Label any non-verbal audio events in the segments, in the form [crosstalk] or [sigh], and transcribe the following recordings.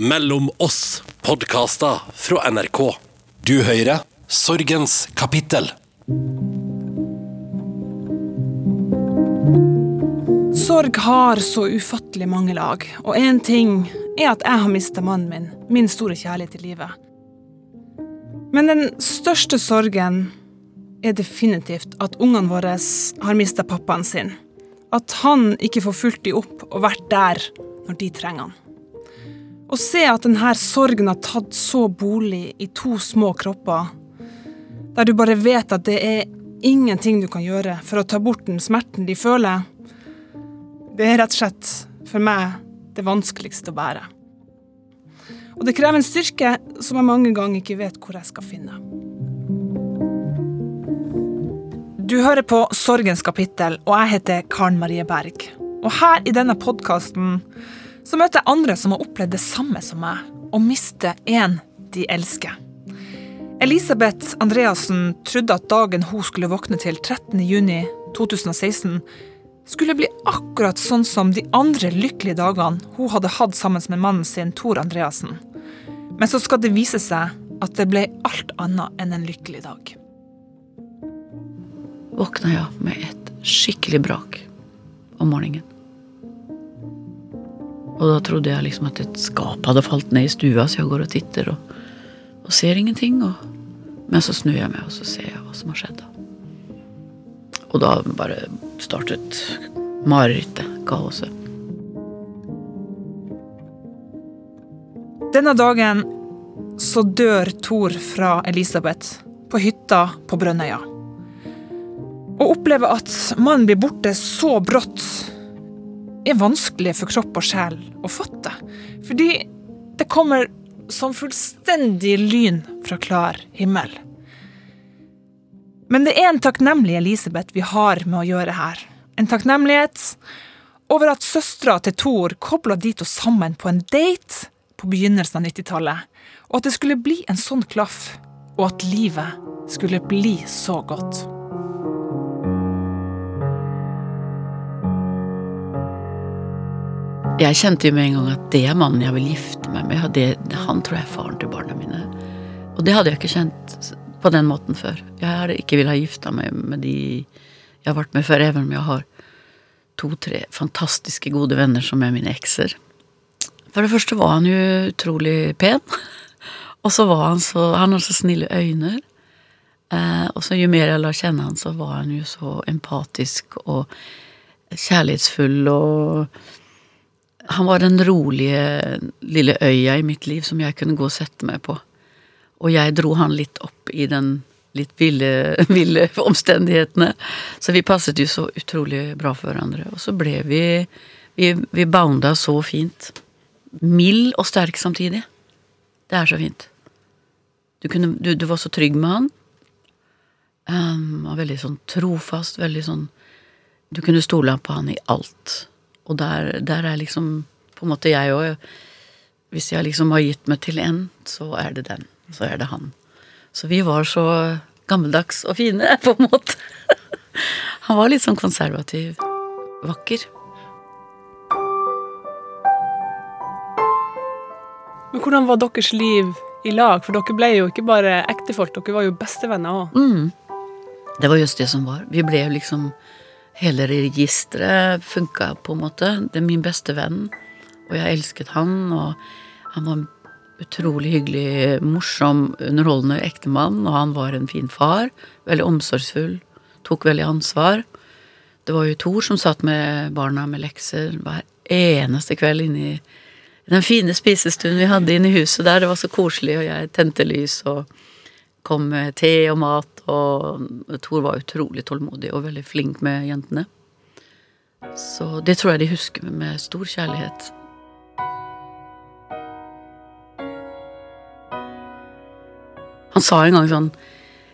Mellom oss podkaster fra NRK. Du hører Sorgens kapittel. Sorg har så ufattelig mange lag, og én ting er at jeg har mista mannen min, min store kjærlighet i livet. Men den største sorgen er definitivt at ungene våre har mista pappaen sin. At han ikke får fulgt dem opp og vært der når de trenger han. Å se at denne sorgen har tatt så bolig i to små kropper, der du bare vet at det er ingenting du kan gjøre for å ta bort den smerten de føler, det er rett og slett for meg det vanskeligste å bære. Og det krever en styrke som jeg mange ganger ikke vet hvor jeg skal finne. Du hører på Sorgens kapittel, og jeg heter Karen Marie Berg. Og her i denne podkasten så møter jeg andre som har opplevd det samme som meg, å miste en de elsker. Elisabeth Andreassen trodde at dagen hun skulle våkne til 13.6.2016, skulle bli akkurat sånn som de andre lykkelige dagene hun hadde hatt sammen med mannen sin, Tor Andreassen. Men så skal det vise seg at det ble alt annet enn en lykkelig dag. Våkna jeg med et skikkelig brak om morgenen. Og da trodde jeg liksom at et skap hadde falt ned i stua, så jeg går og titter og, og ser ingenting. Og, men så snur jeg meg, og så ser jeg hva som har skjedd. Og da bare startet marerittet, kaoset. Denne dagen så dør Thor fra Elisabeth på hytta på Brønnøya. Å oppleve at mannen blir borte så brått, er vanskelig for kropp og sjel å fatte. Fordi det kommer som fullstendig lyn fra klar himmel. Men det er en takknemlig Elisabeth vi har med å gjøre her. En takknemlighet over at søstera til Thor kobla de to sammen på en date på begynnelsen av 90-tallet, og at det skulle bli en sånn klaff, og at livet skulle bli så godt. Jeg kjente jo med en gang at det er mannen jeg vil gifte meg med. Det, han tror jeg er faren til barna mine. Og det hadde jeg ikke kjent på den måten før. Jeg hadde ikke villet ha gifta meg med de jeg har vært med før, even om jeg har to-tre fantastiske gode venner som er mine ekser. For det første var han jo utrolig pen. [laughs] Og så var han så Han har så snille øyne. Eh, og så jo mer jeg la kjenne han, så var han jo så empatisk og kjærlighetsfull og Han var den rolige lille øya i mitt liv som jeg kunne gå og sette meg på. Og jeg dro han litt opp i den litt ville, [laughs] ville omstendighetene. Så vi passet jo så utrolig bra for hverandre. Og så ble vi Vi, vi bounda så fint. Mild og sterk samtidig. Det er så fint. Du, kunne, du, du var så trygg med han. Um, var veldig sånn trofast, veldig sånn Du kunne stole på han i alt. Og der, der er liksom på en måte jeg òg Hvis jeg liksom har gitt meg til en, så er det den. Så er det han. Så vi var så gammeldags og fine, på en måte. [laughs] Han var litt sånn konservativ. Vakker. Men hvordan var deres liv i lag? For dere ble jo ikke bare ektefolk, dere var jo bestevenner òg. Mm. Det var just det som var. Vi ble jo liksom Hele registeret funka på en måte. Det er min beste venn, og jeg elsket han, og han var en utrolig hyggelig, morsom, underholdende ektemann, og han var en fin far. Veldig omsorgsfull. Tok veldig ansvar. Det var jo Thor som satt med barna med lekser hver eneste kveld inne i den fine spisestuen vi hadde inne i huset der. Det var så koselig, og jeg tente lys og kom med te og mat, og Tor var utrolig tålmodig og veldig flink med jentene. Så det tror jeg de husker med stor kjærlighet. Han sa en gang sånn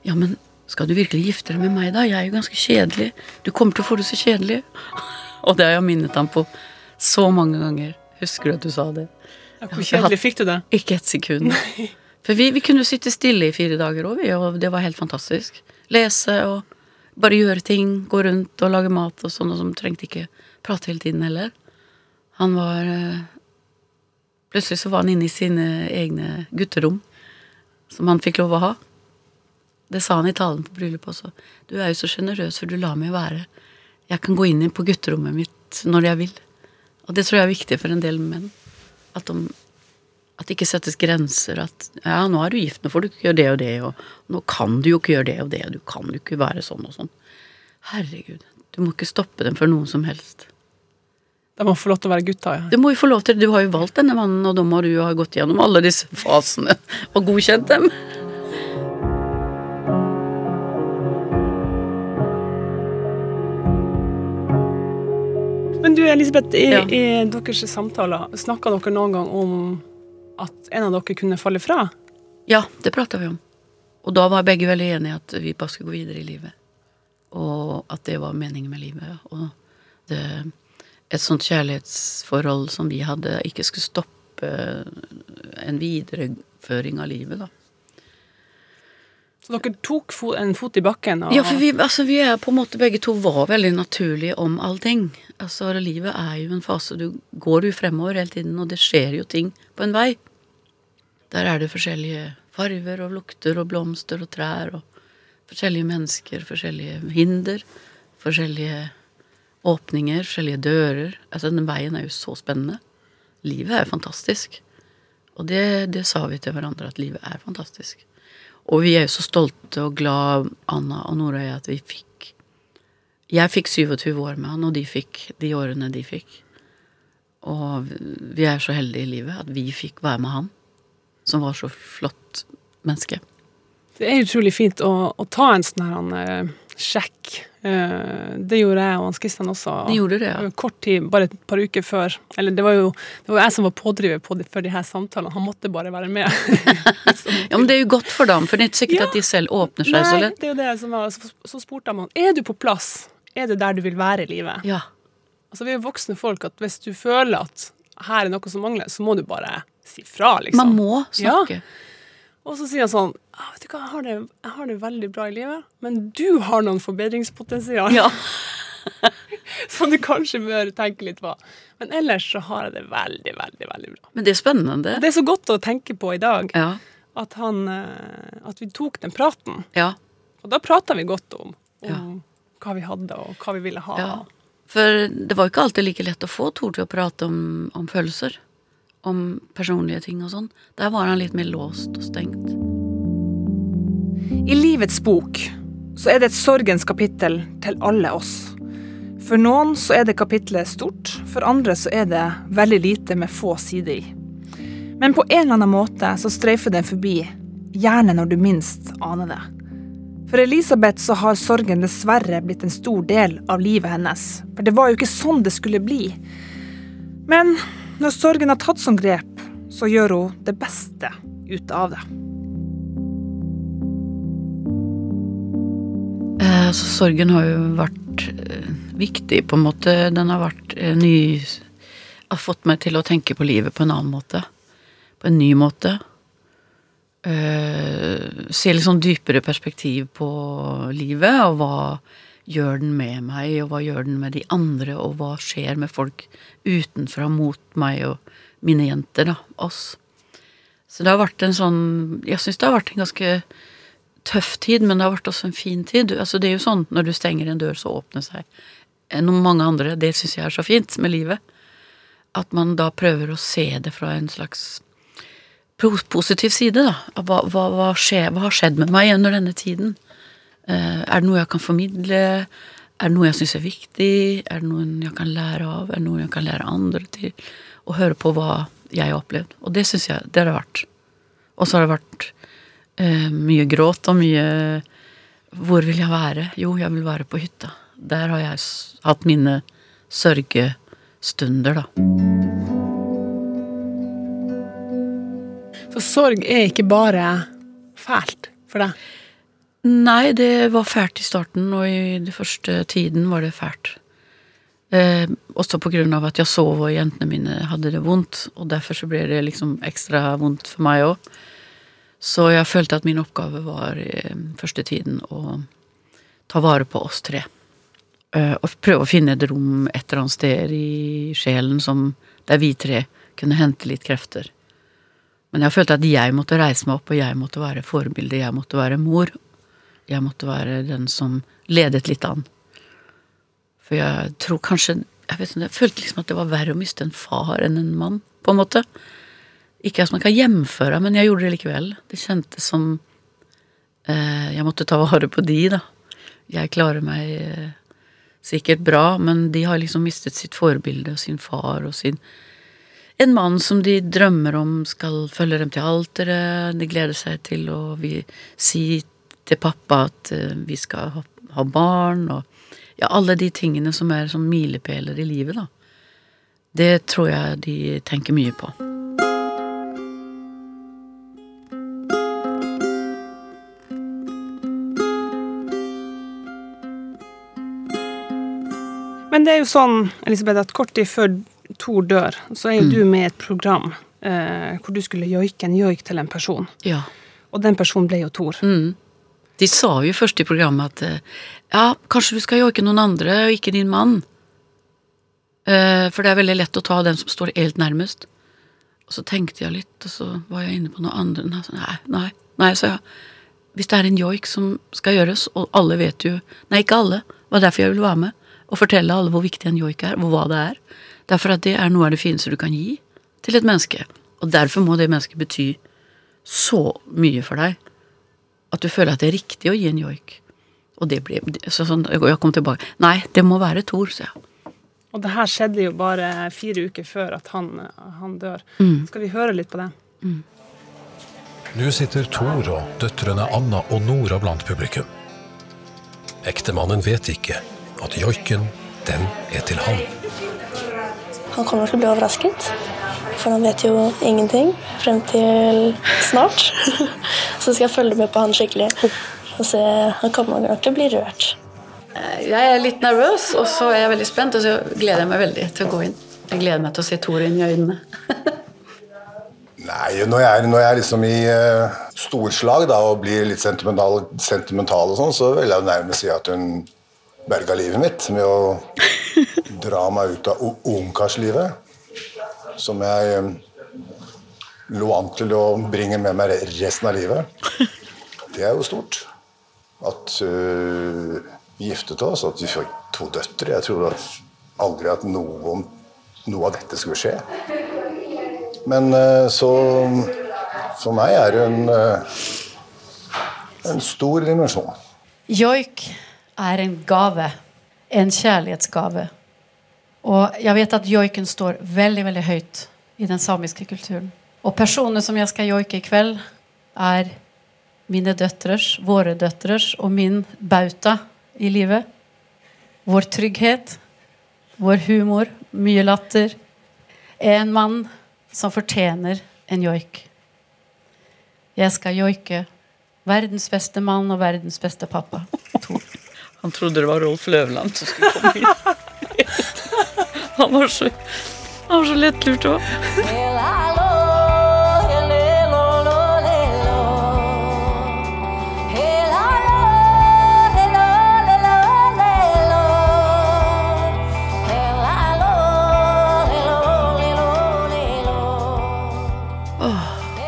Ja, men skal du virkelig gifte deg med meg, da? Jeg er jo ganske kjedelig. Du kommer til å få det så kjedelig. [laughs] Og det har jeg minnet ham på så mange ganger. Husker du at du sa det? Ja, hvor kjedelig fikk du det? Ikke et sekund. [laughs] For vi, vi kunne sitte stille i fire dager òg, og det var helt fantastisk. Lese og bare gjøre ting. Gå rundt og lage mat og sånn, og som trengte ikke prate hele tiden heller. Han var Plutselig så var han inne i sine egne gutterom, som han fikk lov å ha. Det sa han i talen på bryllupet også. Du er jo så sjenerøs, for du lar meg være. Jeg kan gå inn på gutterommet mitt når jeg vil. Og det tror jeg er viktig for en del menn. At, de, at det ikke settes grenser. At ja, nå er du gift, nå får du ikke gjøre det og det, og nå kan du jo ikke gjøre det og det, og du kan jo ikke være sånn og sånn. Herregud, du må ikke stoppe dem for noen som helst. De må få lov til å være gutta, ja. Du må jo få lov til det. Du har jo valgt denne mannen, og da må du jo ha gått gjennom alle disse fasene og godkjent dem. Men du Elisabeth, i, Ja. i deres samtaler, snakka dere noen gang om at en av dere kunne falle fra? Ja, det prata vi om. Og da var begge veldig enige at vi bare skulle gå videre i livet. Og at det var meningen med livet. Og det, et sånt kjærlighetsforhold som vi hadde, ikke skulle stoppe en videreføring av livet, da. Så dere tok en fot i bakken? Og, Ja, for vi, altså, vi er på en måte begge to var veldig naturlige om allting. Altså, livet er jo en fase Du går jo fremover hele tiden, og det skjer jo ting på en vei. Der er det forskjellige farver og lukter og blomster og trær og forskjellige mennesker, forskjellige hinder, forskjellige åpninger, forskjellige dører. Altså, den veien er jo så spennende. Livet er fantastisk. Og det, det sa vi til hverandre, at livet er fantastisk. Og vi er jo så stolte og glad, Anna og Nora at vi fikk Jeg fikk 27 år med han, og de fikk de årene de fikk. Og vi er så heldige i livet at vi fikk være med han, som var så flott menneske. Det er utrolig fint å, å ta en sånn her han, eh, sjekk. Eh, det gjorde jeg og Hans Christian også. De gjorde det, ja. Kort tid, bare et par uker før. Eller det var jo det var jeg som var pådriver på det, for de her samtalene. Han måtte bare være med. [laughs] Ja, Men det er jo godt for dem, for det er ikke sikkert Ja. at de selv åpner seg så Nei, lett. det er jo det som var, så, så spurte han er du på plass. Er du der du vil være i livet? Ja. Altså, vi er jo voksne folk, at hvis du føler at her er noe som mangler, så må du bare si fra, liksom. Man må snakke. Og så sier han sånn «Ah, Vet du hva, jeg har, det, jeg har det veldig bra i livet, men du har noen forbedringspotensial Ja. [laughs] som du kanskje bør tenke litt på. Men ellers så har jeg det veldig, veldig, veldig bra. Men det er spennende. Det er så godt å tenke på i dag Ja. at, han, eh, at vi tok den praten. Ja. Og da prata vi godt om, om Ja. hva vi hadde, og hva vi ville ha. Ja. For det var ikke alltid like lett å få Tor til å prate om, om følelser. Om personlige ting og sånn. Der var han litt mer låst og stengt. I livets bok så er det et sorgens kapittel til alle oss. For noen så er det kapitlet stort, for andre så er det veldig lite med få sider i. Men på en eller annen måte så streifer den forbi, gjerne når du minst aner det. For Elisabeth så har sorgen dessverre blitt en stor del av livet hennes, for det var jo ikke sånn det skulle bli. Men når sorgen har tatt sånn grep, så gjør hun det beste ut av det. Eh, så sorgen har jo vært eh, viktig, på en måte. Den har vært eh, ny Har fått meg til å tenke på livet på en annen måte. På en ny måte. Se litt sånn dypere perspektiv på livet, og hva gjør den med meg, og hva gjør den med de andre, og hva skjer med folk utenfra mot meg og mine jenter, da, oss. Så det har vært en sånn Jeg syns det har vært en ganske tøff tid, men det har vært også en fin tid. Altså Det er jo sånn når du stenger en dør, så åpner seg noen mange andre. Det syns jeg er så fint med livet. At man da prøver å se det fra en slags positiv side, da. Hva, hva, hva, skje, hva har skjedd med meg under denne tiden? Eh, er det noe jeg kan formidle? Er det noe jeg syns er viktig? Er det noe jeg kan lære av? Er det noe jeg kan lære andre til? Og høre på hva jeg har opplevd. Og det syns jeg det har vært. Og så har det vært eh, mye gråt og mye Hvor vil jeg være? Jo, jeg vil være på hytta. Der har jeg hatt mine sørgestunder, da. Så sorg er ikke bare fælt for deg. Nei, det var fælt i starten, og i den første tiden var det fælt. Eh, også på grunn av at jeg sov og jentene mine hadde det vondt, og derfor så ble det liksom ekstra vondt for meg òg. Så jeg følte at min oppgave var i første tiden å ta vare på oss tre. Eh, og prøve å finne et rom et eller annet sted i sjelen som, der vi tre kunne hente litt krefter. Men jeg følte at jeg måtte reise meg opp, og jeg måtte være forbilde, jeg måtte være mor. Jeg måtte være den som ledet litt an. For jeg tror kanskje Jeg vet jeg følte liksom at det var verre å miste en far enn en mann, på en måte. Ikke at man kan hjemføre, men jeg gjorde det likevel. Det kjentes som eh, Jeg måtte ta vare på de, da. Jeg klarer meg eh, sikkert bra, men de har liksom mistet sitt forbilde, og sin far og sin En mann som de drømmer om skal følge dem til alteret. De gleder seg til å si til pappa at eh, vi skal ha, ha barn, og ja, alle de tingene som er som milepæler i livet, da. Det tror jeg de tenker mye på. Men det er jo sånn, Elisabeth, at kort tid før Tor dør, så er jo du med i et program eh, hvor du skulle joike en joik til en person. Ja. Og den personen ble jo Tor. Mm. De sa jo først i programmet at eh, ja, kanskje du skal joike noen andre, og ikke din mann. Eh, for det er veldig lett å ta den som står helt nærmest. Og så tenkte jeg litt, og så var jeg inne på noe andre. Nei, nei, nei, sa jeg. Hvis det er en joik som skal gjøres, og alle vet jo Nei, ikke alle. Det var derfor jeg ville være med. Og fortelle alle hvor viktig en joik er, hvor hva det er. Derfor at det er noe av det fineste du kan gi til et menneske. Og derfor må det mennesket bety så mye for deg at du føler at det er riktig å gi en joik. Og det ble så sånn, Jeg kom tilbake. Nei, det må være Thor, sa jeg. Og det her skjedde jo bare fire uker før at han, han dør. Mm. Skal vi høre litt på det? Nå sitter Thor og døtrene Anna og Nora blant publikum. Ektemannen vet ikke at joiken, den er til han. Han kommer til å bli overrasket, for han vet jo ingenting frem til snart. [laughs] Så skal jeg følge med på han skikkelig. Og se, Han kommer nok til å bli rørt. Jeg er litt nervøs, og så er jeg veldig spent, og så gleder jeg meg veldig til å gå inn. Jeg gleder meg til å se Tore inn i øynene. [laughs] Nei, når jeg er, når jeg er liksom i uh, storslag da, og blir litt sentimental, sentimental og sånn, så vil jeg nærmest si at hun berga livet mitt med å [laughs] dra meg ut av ungkarslivet. Som jeg um, lå an til å bringe med meg resten av livet. [laughs] Det er jo stort. At uh, vi giftet oss, at vi fikk to døtre. Jeg trodde aldri at noen, noe av dette skulle skje. Men uh, så For meg er det en, uh, en stor dimensjon. Joik er en gave. En kjærlighetsgave. Og jeg vet at joiken står veldig veldig høyt i den samiske kulturen. Og personene som jeg skal joike i kveld, er mine døtres, våre døtres og min bauta i livet. Vår trygghet, vår humor, mye latter. En mann som fortjener en joik. Jeg skal joike verdens beste mann og verdens beste pappa. Tor. Han trodde det var Rolf Løvland som skulle komme inn. [laughs] Han var så, han var så lettlurt òg.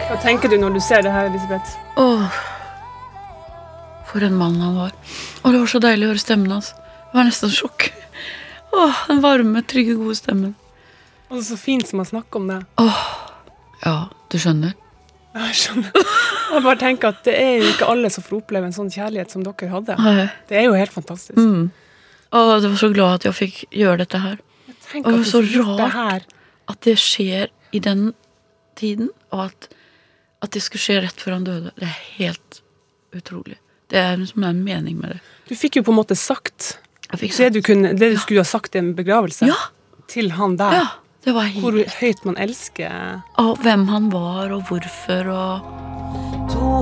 Hva tenker du når du ser det her, Elisabeth? Åh, for en mann han var. Og det var så deilig å høre stemmen hans. Det var nesten sjokk. Åh, den varme, trygge, gode stemmen. Og det er så fint som å snakke om det. Ja, du skjønner? Jeg skjønner. Jeg bare tenker at det er jo ikke alle som får oppleve en sånn kjærlighet som dere hadde. Nei. Det er jo helt fantastisk. Mm. Og jeg var så glad at jeg fikk gjøre dette her. Og det var så rart det. At det skjer i den tiden, og at, at det skulle skje rett før han døde. Det er helt utrolig. Det er liksom en mening med det. Du fikk jo på en måte sagt sagt. det du, kunne, det du skulle ha sagt i en begravelse Ja, til han der. ja. Det var helt Hvor høyt man elsker Og hvem han var, og hvorfor, og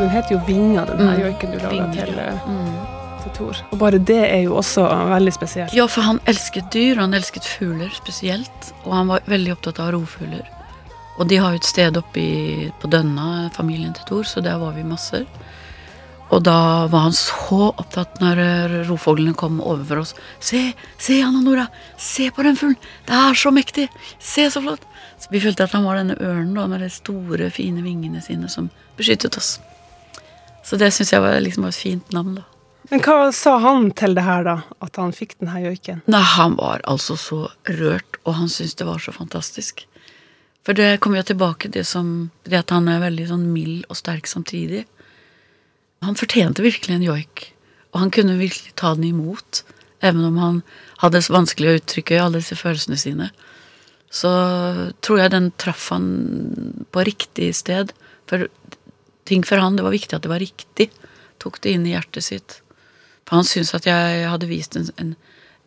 Den heter jo Vinger, den her Mm. joiken du laga til, eh, Mm. Thor. Og bare det er jo også veldig spesielt. Ja, for han elsket dyr, han elsket fugler spesielt. Og han var veldig opptatt av rovfugler. Og de har jo et sted oppe på Dønna, familien til Thor, så der var vi masser. Og da var han så opptatt når eh, rovfuglene kom overfor oss. Se, se Anna Nora, se på den fuglen, det er så mektig, se så flott. Så vi følte at han var denne ørnen da, med de store, fine vingene sine som beskyttet oss. Så det syns jeg var liksom et fint navn, da. Men hva sa han til det her, da? At han fikk denne joiken? Nei, han var altså så rørt, og han syntes det var så fantastisk. For det kommer jo tilbake det Det at han er veldig sånn mild og sterk samtidig. Han fortjente virkelig en joik, og han kunne virkelig ta den imot. Even om han hadde vanskelig å uttrykke alle disse følelsene sine. Så tror jeg den traff han på riktig sted. For ting for han, det var viktig at det var riktig. Tok det inn i hjertet sitt. For han syntes at jeg hadde vist en, en,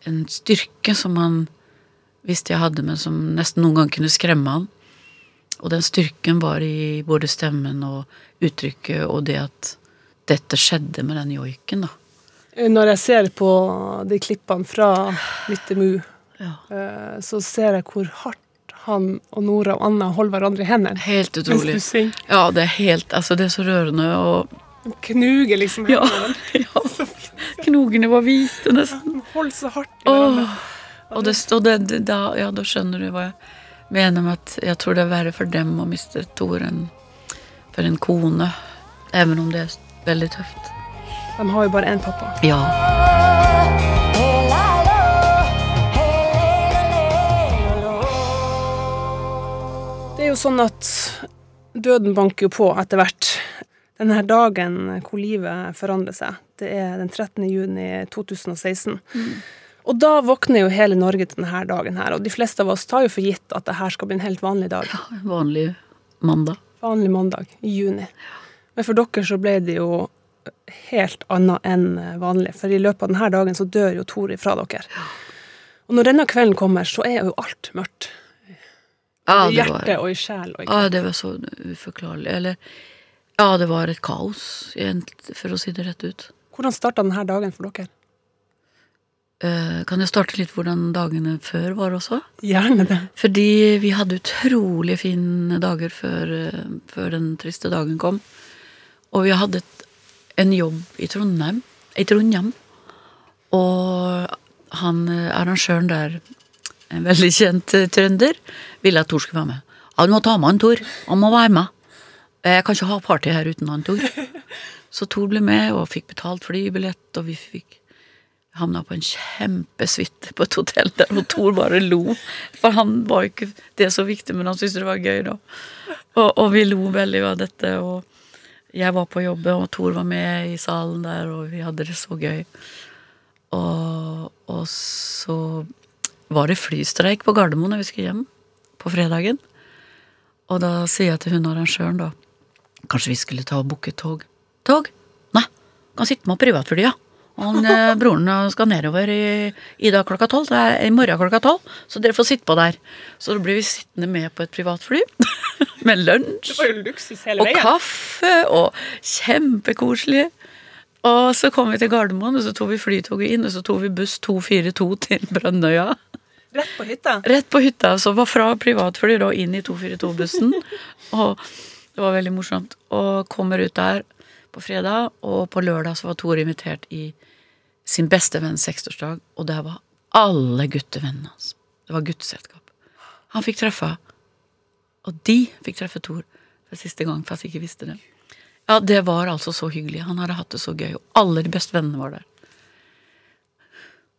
en styrke som han visste jeg hadde, men som nesten noen gang kunne skremme han. Og den styrken var i både stemmen og uttrykket og det at dette skjedde med den joiken, da. Når jeg ser på de klippene fra Myttemu, Ja. eh, så ser jeg hvor hardt han og Nora og Anna holder hverandre i hendene. Helt Mens utrolig. du synger. Ja, det er helt Altså, det er så rørende og Knuger liksom Ja. hendene. [laughs] ja. [laughs] Knogene var hvite, nesten. De holder så hardt i hverandre. Og det, og det, det, da, ja, da skjønner du hva jeg mener med at jeg tror det er verre for dem å miste Tor enn for en kone. Even om det er veldig tøft. De har jo bare én pappa. Ja. Det er jo sånn at døden banker jo på etter hvert. Denne dagen hvor livet forandrer seg, det er den 13. juni 2016. Og da våkner jo hele Norge til denne dagen her, og de fleste av oss tar jo for gitt at det her skal bli en helt vanlig dag. Ja, vanlig mandag. Vanlig mandag i juni. Men for dere så ble det jo helt annet enn vanlig, for i løpet av denne dagen så dør jo Tori fra dere. Og når denne kvelden kommer, så er jo alt mørkt. Ja, I hjertet var, og i sjel. Og i ja, det var så uforklarlig. Eller Ja, det var et kaos, for å si det rett ut. Hvordan starta denne dagen for dere? Eh, kan jeg starte litt hvordan dagene før var også? Gjerne det. Fordi vi hadde utrolig fine dager før, eh, før den triste dagen kom. Og vi hadde et, en jobb i Trondheim, i Trondheim. Og han eh, arrangøren der, en veldig kjent trønder, ville at Tor skulle være med. Han må ta med han Tor. Han må være med. Jeg kan ikke ha party her uten han Tor. [laughs] Så Tor ble med og fikk betalt flybillett, og vi fikk havna på en kjempesuite på et hotell der, og Tor bare lo. For han var jo ikke det så viktig, men han syntes det var gøy, da. Og, og vi lo veldig av dette, og jeg var på jobb, og Tor var med i salen der, og vi hadde det så gøy. Og, og så var det flystreik på Gardermoen da vi skulle hjem på fredagen. Og da sier jeg til hun arrangøren, da Kanskje vi skulle ta og booke tog? Tog? Nei, kan sitte med privatfly, ja. Han, eh, [laughs] broren skal nedover i, i dag klokka tolv. Det er i morgen klokka tolv, så dere får sitte på der. Så da blir vi sittende med på et privatfly [laughs] med lunsj og kaffe og kjempekoselig. Og så kom vi til Gardermoen, og så tok vi flytoget inn, og så tok vi buss 242 til Brønnøya. Rett på hytta. Rett på hytta, så var fra privatfly og inn i 242-bussen. [laughs] Og det var veldig morsomt. Og kommer ut der på fredag, og på lørdag så var Tor invitert i sin beste venns seksårsdag, og der var alle guttevennene hans. Det var gutteselskap. Han fikk treffe Og de fikk treffe Tor for siste gang, for jeg ikke visste det. Ja, det var altså så hyggelig. Han hadde hatt det så gøy, og alle de beste vennene var der.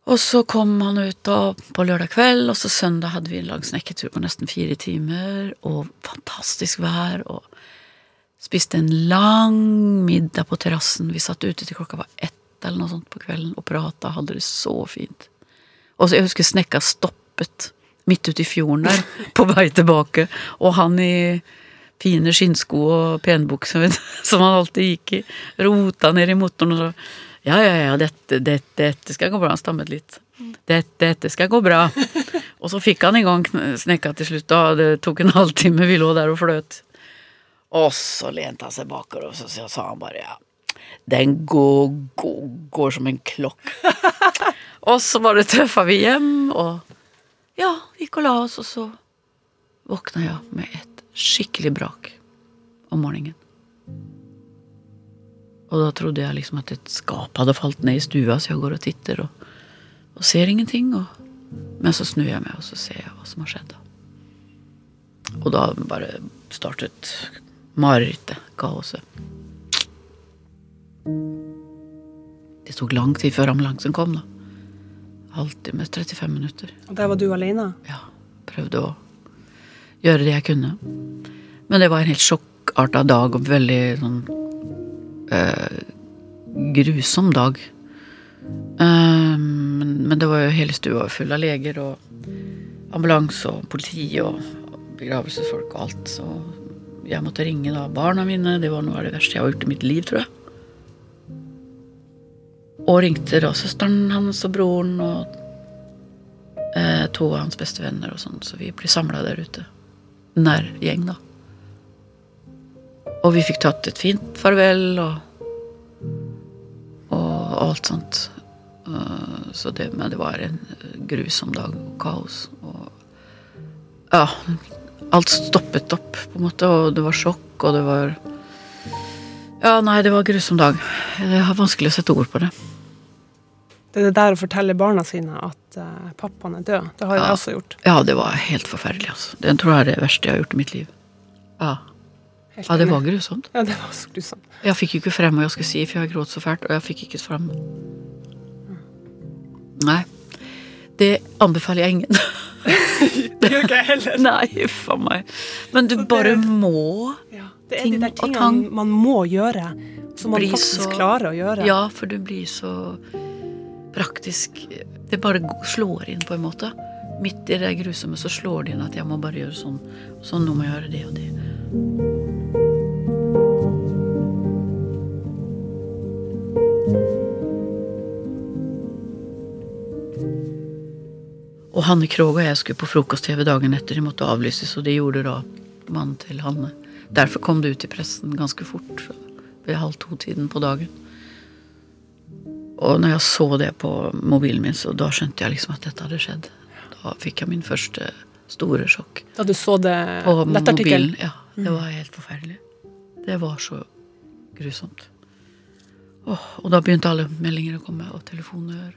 Og så kom han ut da på lørdag kveld, og så søndag hadde vi en lang snekketur på nesten fire timer, og fantastisk vær, og spiste en lang middag på terrassen. Vi satt ute til klokka var ett eller noe sånt på kvelden og prata, hadde det så fint. Og så jeg husker snekka stoppet midt ute i fjorden der, [laughs] på vei tilbake, og han i fine skinnsko og penbukse [laughs] som han alltid gikk i, rota ned i motoren og så ja, ja, ja, dette, dette, dette skal gå bra. Han stammet litt. Dette, dette skal gå bra. [laughs] Og så fikk han i gang snekka til slutt, da. Det tok en halvtime, vi lå der og fløt. Og så lente han seg bakover, og så sa han bare ja. Den går, går, går som en klokk. [laughs] og så bare tøffa vi hjem, og ja, gikk og la oss, og så våkna jeg med et skikkelig brak om morgenen. Og da trodde jeg liksom at et skap hadde falt ned i stua, så jeg går og titter og, og ser ingenting. Og, men så snur jeg meg, og så ser jeg hva som har skjedd. da. Og da bare startet marerittet, kaoset. Det tok lang tid før ambulansen kom, da. Halvtime, 35 minutter. Og der var du alene? Ja, prøvde å gjøre det jeg kunne. Men det var en helt sjokkarta dag og veldig sånn eh, grusom dag. Eh, men, men det var jo hele stua full av leger og ambulanse og politi og begravelsesfolk og alt. Så jeg måtte ringe da barna mine. Det var noe av det verste jeg har gjort i mitt liv, tror jeg. Og ringte da søsteren hans og broren og eh, to av hans beste venner og sånn, så vi ble samla der ute. Nær gjeng, da. Og vi fikk tatt et fint farvel og, og alt sånt. Eh, så det, men det var en grusom dag kaos. Og ja, alt stoppet opp, på en måte, og det var sjokk, og det var Ja, nei, det var en grusom dag. Jeg har vanskelig å sette ord på det. Det er det der å fortelle barna sine at uh, pappaen er død. Det har Ja. jeg også gjort. Ja, det var helt forferdelig, altså. Det tror jeg er det verste jeg har gjort i mitt liv. Ja, ja det var grusomt. Ja, det var så grusomt. Jeg fikk jo ikke frem hva jeg skulle si, for jeg gråt så fælt, og jeg fikk ikke frem. Nei. Det anbefaler jeg ingen. [laughs] Det gjør ikke jeg heller. [laughs] Nei, a meg. Men du det- bare må Ja, det er Ting de der tingene tang. man må gjøre, som man faktisk så- klarer å gjøre. Ja, for du blir så praktisk Det bare slår inn, på en måte. Midt i det grusomme så slår det inn at jeg må bare gjøre sånn. Sånn, nå må jeg gjøre det og det. Og Hanne Krogh og jeg skulle på frokost-TV dagen etter. De måtte avlyses, og det gjorde da mannen til Hanne. Derfor kom det ut i pressen ganske fort. Ved halv to-tiden på dagen. Og når jeg så det på mobilen min, så da skjønte jeg liksom at dette hadde skjedd. Da fikk jeg min første store sjokk. Da du så det På mobilen. Ja, det var helt forferdelig. Det var så grusomt. Åh, og da begynte alle meldinger å komme, og telefoner.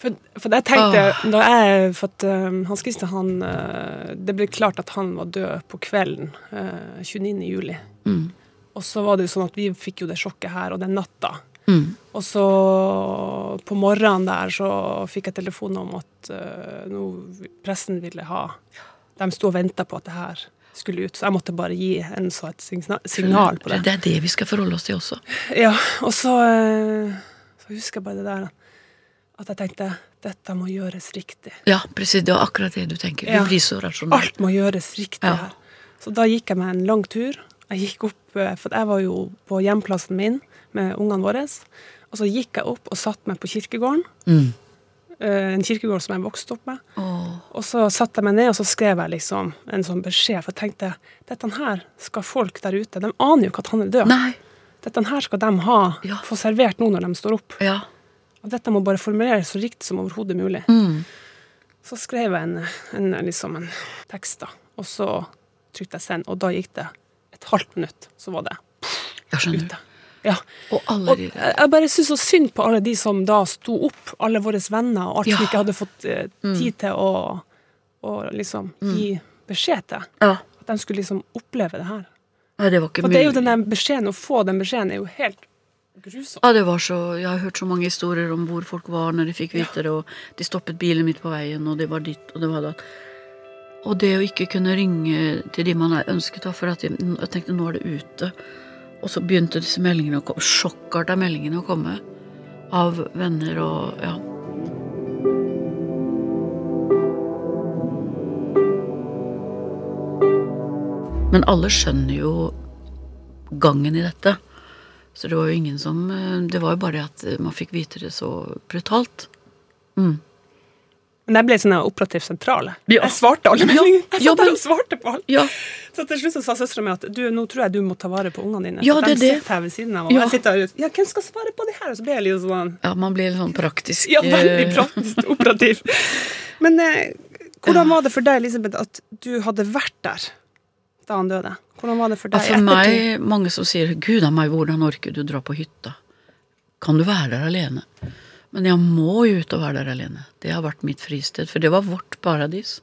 For, for jeg tenkte, oh. da jeg, at um, Hans Christian, han, uh, det ble klart at han var død på kvelden uh, 29. juli. Mm. Og så var det jo sånn at vi fikk jo det sjokket her, og den natta. Mm. Og så på morgenen der så fikk jeg telefon om at uh, nå pressen ville ha De sto og venta på at det her skulle ut, så jeg måtte bare gi en så et signa- signal på det. Det er det vi skal forholde oss til også. Ja, og så, uh, så husker jeg bare det der at jeg tenkte dette må gjøres riktig. Ja, precis, det var akkurat det du tenker. Ja. Du blir så rasjonell. Alt må gjøres riktig Ja. her. Så da gikk jeg meg en lang tur. Jeg gikk opp, eh, For jeg var jo på hjemplassen min med ungene våre. Og så gikk jeg opp og satte meg på kirkegården. Mm. eh, En kirkegård som jeg vokste opp med. Oh. Og så satte jeg meg ned og så skrev jeg liksom en sånn beskjed. For jeg tenkte dette her skal folk der ute De aner jo ikke at han er død. Nei. Dette her skal de ha, Ja. få servert nå når de står opp. Ja. Og dette må bare formuleres så riktig som overhodet mulig. Mm. Så skrev jeg en, en, liksom en tekst, da. Og så trykte jeg send, og da gikk det et halvt minutt, så var det ute. Ja. Og Og jeg bare syns så synd på alle de som da sto opp, alle våre venner, og alt Ja. ikke hadde fått eh, tid til å, å liksom gi beskjed til. Ja. At de skulle liksom oppleve det her. Nei, det For det er jo den beskjeden, å få den beskjeden, er jo helt grusom. Ja, det var så, Jeg har hørt så mange historier om hvor folk var når de fikk vite det, og de stoppet bilen midt på veien, og det var ditt, og det var datt. Og det å ikke kunne ringe til de man er ønsket av, for at jeg, jeg tenkte nå er det ute. Og så begynte disse meldingene å komme, sjokkarta meldingene å komme av venner og ja. Men alle skjønner jo gangen i dette. Så det var jo ingen som eh, Det var jo bare at man fikk vite det så brutalt. Mm. Men jeg ble sånn operativt sentral. Ja. Jeg svarte alle meldingene. Jeg satt der men- og svarte på alt. Ja, Så til slutt så sa søstera mi at du, nå tror jeg du må ta vare på ungene dine. Ja, det de det. sitter her ved siden av. Og Ja. jeg sitter her, ja, hvem skal svare på det her? Og så ble jeg litt sånn ja man blir litt sånn praktisk Ja, veldig eh, praktisk operativ. Men eh, hvordan var det for deg, Elisabeth, at du hadde vært der? Da han døde? Hvordan var det for deg? Ja, for meg, mange som sier 'Gud a meg, hvordan orker du dra på hytta'? Kan du være der alene? Men jeg må jo ut og være der alene. Det har vært mitt fristed, for det var vårt paradis.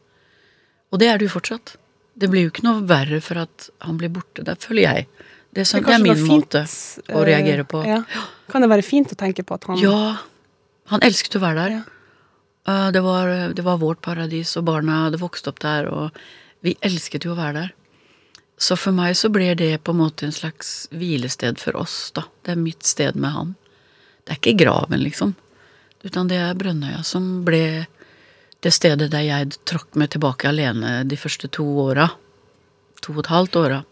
Og det er det jo fortsatt. Det blir jo ikke noe verre for at han blir borte. Der føler jeg. Det er, sånn, det er min fint, måte å eh, reagere på. Ja. Kan det være fint å tenke på at han Ja, han elsket å være der. Ja. Eh, Det, var, det var vårt paradis, og barna hadde vokst opp der, og vi elsket jo å være der. Så for meg så blir det på en måte en slags hvilested for oss, da. Det er mitt sted med han. Det er ikke graven, liksom. Utan det er Brønnøya som ble det stedet der jeg trakk meg tilbake alene de første to åra. To og et halvt åra.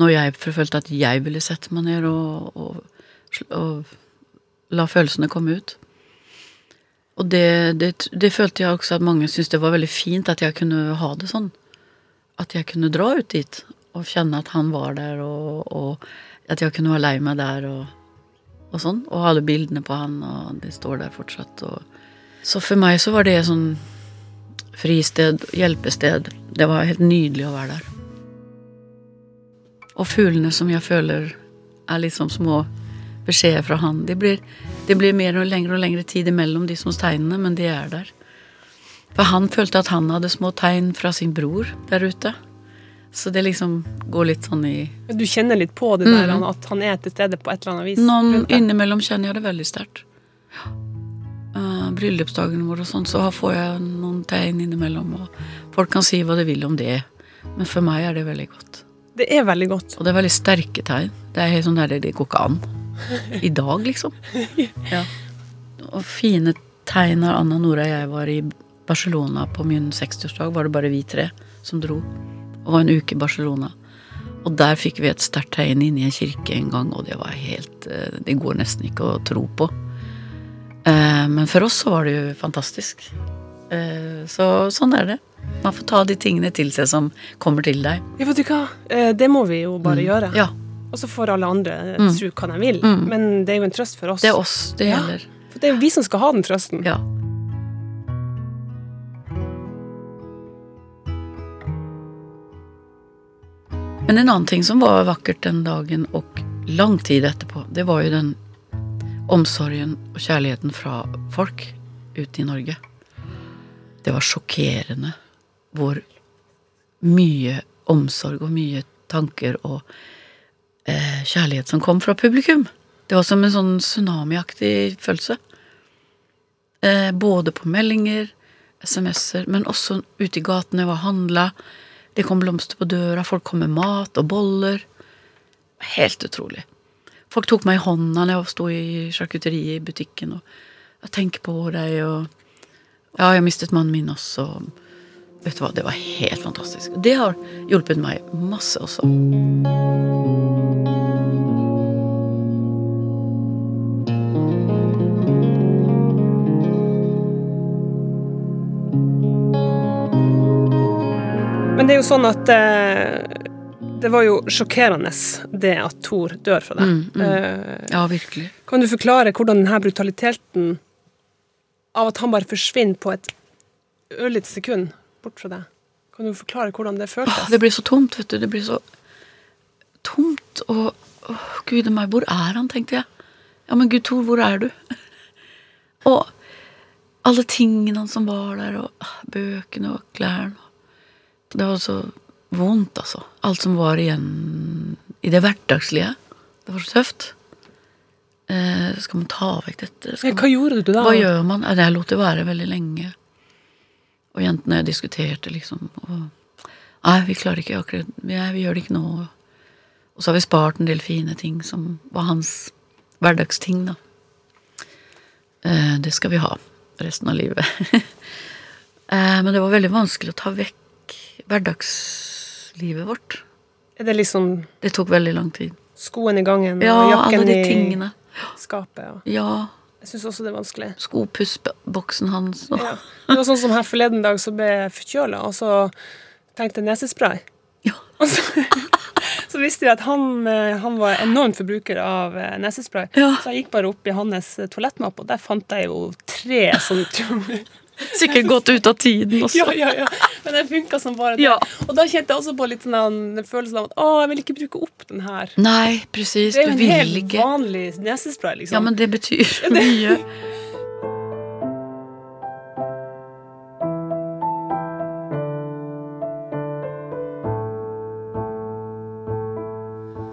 Når jeg følte at jeg ville sette meg ned og, og, og la følelsene komme ut. Og det, det, det følte jeg også at mange syntes det var veldig fint at jeg kunne ha det sånn. At jeg kunne dra ut dit og kjenne at han var der, og, og at jeg kunne være lei meg der og, og sånn. Og alle bildene på han, og de står der fortsatt. Og. Så for meg så var det sånn fristed, hjelpested. Det var helt nydelig å være der. Og fuglene som jeg føler er liksom små beskjeder fra han. Det blir, det blir mer og lengre og lengre tid imellom de små tegnene, men de er der. For han følte at han hadde små tegn fra sin bror der ute. Så det liksom går litt sånn i Du kjenner litt på det der, han- at han er til stede på et eller annet vis? Mm. Noen innimellom kjenner jeg det veldig sterkt. Uh, bryllupsdagen vår og sånn, så får jeg noen tegn innimellom. Og folk kan si hva de vil om det, men for meg er det veldig godt. Det er veldig godt. Og det er veldig sterke tegn. Det er helt sånn der det går ikke an. I dag, liksom. [laughs] Ja. Og fine tegn av Anna Nora og jeg var i Barcelona på min 60-årsdag. Var det bare vi tre som dro. Og en uke i Barcelona. Og der fikk vi et sterkt tegn inne i en kirke en gang, og det var helt eh, Det går nesten ikke å tro på. Eh, Men for oss så var det jo fantastisk. Eh, Så sånn er det. Man får ta de tingene til seg som kommer til deg. Ja, vet du hva? Det må vi jo bare gjøre. Ja. Og så får alle andre Mm. tro hva de vil. Mm. Men det er jo en trøst for oss. Det er oss det Ja. For det er jo vi som skal ha den trøsten. Ja. Men en annen ting som var vakkert den dagen og lang tid etterpå, det var jo den omsorgen og kjærligheten fra folk ute i Norge. Det var sjokkerende hvor mye omsorg og mye tanker og eh, kjærlighet som kom fra publikum. Det var som en sånn tsunamiaktig følelse. Eh, både på meldinger, SMS-er, men også ute i gatene og handla. Det kom blomster på døra, folk kom med mat og boller. Helt utrolig. Folk tok meg i hånda når jeg sto i charkuteriet i butikken og jeg tenker på deg og Ja, jeg mistet mannen min også. Vet du hva, det var helt fantastisk. Det har hjulpet meg masse også. Men det er jo sånn at eh, det var jo sjokkerende det at Thor dør fra deg. Mm, mm. Eh, Ja, virkelig. kan du forklare hvordan denne brutaliteten av at han bare forsvinner på et ørlite sekund bort fra deg Kan du forklare hvordan det føltes? Åh, det blir så tomt, vet du. Det blir så tomt og åh, Gud meg, hvor er han, tenkte jeg. Ja, men Gud Thor, hvor er du? [laughs] og alle tingene han som var der, og bøkene og klærne. Det var så vondt, altså. Alt som var igjen i det hverdagslige. Det var så tøft. Eh, skal man ta vekk dette? Ja, hva gjorde du da? hva gjør man? Ja, Jeg lot det være veldig lenge. Og jentene diskuterte liksom. Og, nei, vi klarer ikke akkurat vi, vi gjør det ikke nå. Og så har vi spart en del fine ting som var hans hverdagsting, da. Eh, det skal vi ha resten av livet. [laughs] eh, men det var veldig vanskelig å ta vekk hverdagslivet vårt. Er det liksom Det tok veldig lang tid. skoen i gangen Ja, jakken de i tingene. skapet? Og Ja, jeg syns også det er vanskelig. skopussboksen hans og Ja. Det var sånn som her forleden dag så ble jeg forkjøla, og så tenkte jeg nesespray. Ja. [laughs] Og så, så visste jeg at han, eh, han var enormt forbruker av eh, nesespray. Ja. Så jeg gikk bare opp i hans eh, toalettmappe, og der fant jeg jo tre sånne Sikkert gått ut av tiden også. Ja, ja, ja. Men det funka som bare det. Ja. Og da kjente jeg også på litt sånn en følelse av at å, jeg vil ikke bruke opp den her. Nei, precis. Det er jo en helt ikke. vanlig nesespray, liksom. Ja, men det betyr [laughs] mye.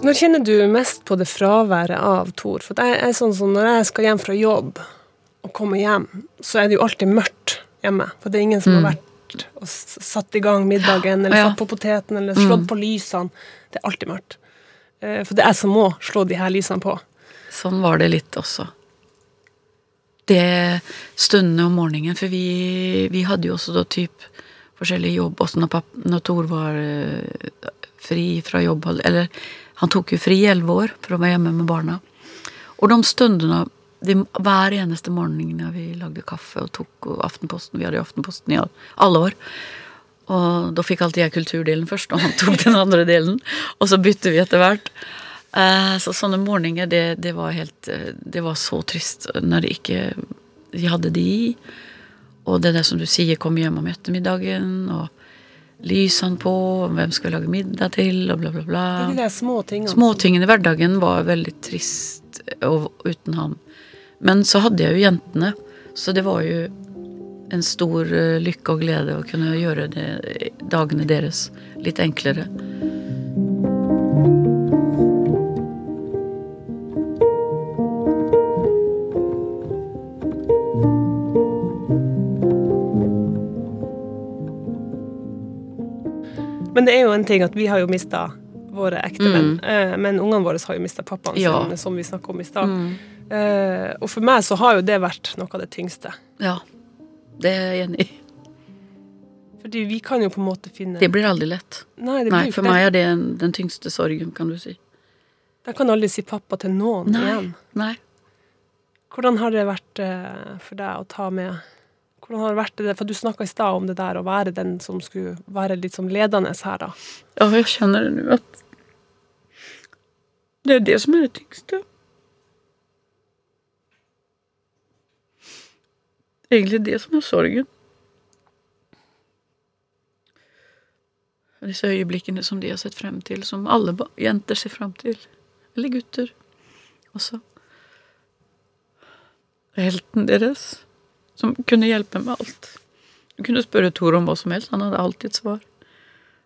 Når kjenner du mest på det fraværet av Tor? For jeg er sånn som når jeg skal hjem fra jobb og komme hjem, så er det jo alltid mørkt hjemme. For det er ingen som har vært og satt i gang middagen, eller Ja. satt på poteten, eller slått på lysene. Det er alltid mørkt. Eh, For det er jeg som må slå de her lysene på. Sånn var det litt også. Det stundene om morgenen, for vi, vi hadde jo også da typ forskjellig jobb også når, papp, når Tor var eh, fri fra jobb. Eller han tok jo fri i elleve år for å være hjemme med barna. Og de stundene de, hver eneste morgen når vi lagde kaffe og tok og Aftenposten Vi hadde jo Aftenposten i all- alle år. Og da fikk alltid jeg kulturdelen først, og han tok den andre delen. Og så bytte vi etter hvert. Eh, Så sånne morgener, det, det var helt eh, Det var så trist når de ikke de hadde de. Og det er det som du sier, kom hjem om ettermiddagen, og lysene på, og hvem skal vi lage middag til, og bla, bla, bla. Det er de der småtingene. Småtingene i hverdagen var veldig trist og, uten han. Men så hadde jeg jo jentene, så det var jo en stor eh, lykke og glede å kunne gjøre det, dagene deres litt enklere. Men det er jo en ting at vi har jo mista våre ektemenn, Mm. men ungene våre har jo mista pappaen Ja. sin, som vi snakka om i stad. Eh, og for meg så har jo det vært noe av det tyngste. Ja, det er jeg enig i. Fordi vi kan jo på en måte finne Det blir aldri lett. Nei, det blir Nei, for meg er det en- den tyngste sorgen, kan du si. Jeg kan aldri si pappa til noen Nei. igjen. Nei. Hvordan har det vært eh, for deg å ta med hvordan har det vært det? For Du snakka i stad om det der å være den som skulle være litt som ledende her, da. Ja, jeg kjenner det nå at det er det som er det tyngste. Egentlig det som er sorgen. Disse øyeblikkene som de har sett frem til, som alle jenter ser frem til. Eller gutter også. Helten deres, som kunne hjelpe med alt. Du kunne spørre Tor om hva som helst, han hadde alltid et svar.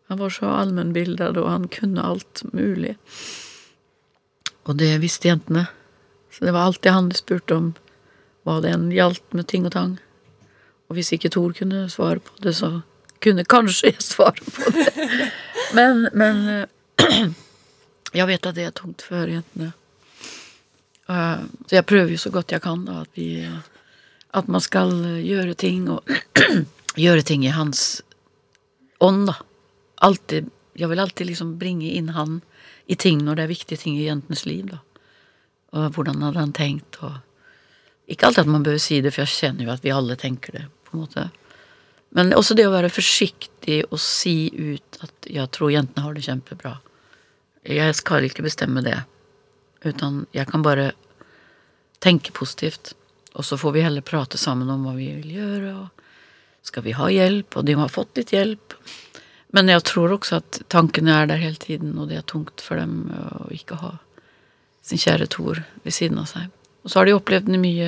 Han var så allmennbildet, og han kunne alt mulig. Og det visste jentene. Så det var alltid han de spurte om hva det enn gjaldt med ting og tang. Og hvis ikke Tor kunne svare på det, så kunne kanskje jeg svare på det. [laughs] Men, men eh, [clears throat] jeg vet at det er tungt for jentene. Eh, Så jeg prøver jo så godt jeg kan da, at, vi, at man skal eh, gjøre ting og [clears throat] gjøre ting i hans ånd, da. Alltid, jeg vil alltid liksom bringe inn han i ting når det er viktige ting i jentenes liv, da. Og hvordan hadde han tenkt, og Ikke alltid at man bør si det, for jeg kjenner jo at vi alle tenker det, på en måte. Men også det å være forsiktig og si ut at jeg tror jentene har det kjempebra. Jeg skal ikke bestemme det, utan jeg kan bare tenke positivt. Og så får vi heller prate sammen om hva vi vil gjøre, og skal vi ha hjelp, og de har fått litt hjelp. Men jeg tror også at tankene er der hele tiden, og det er tungt for dem å ikke ha sin kjære Tor ved siden av seg. Og så har de opplevd mye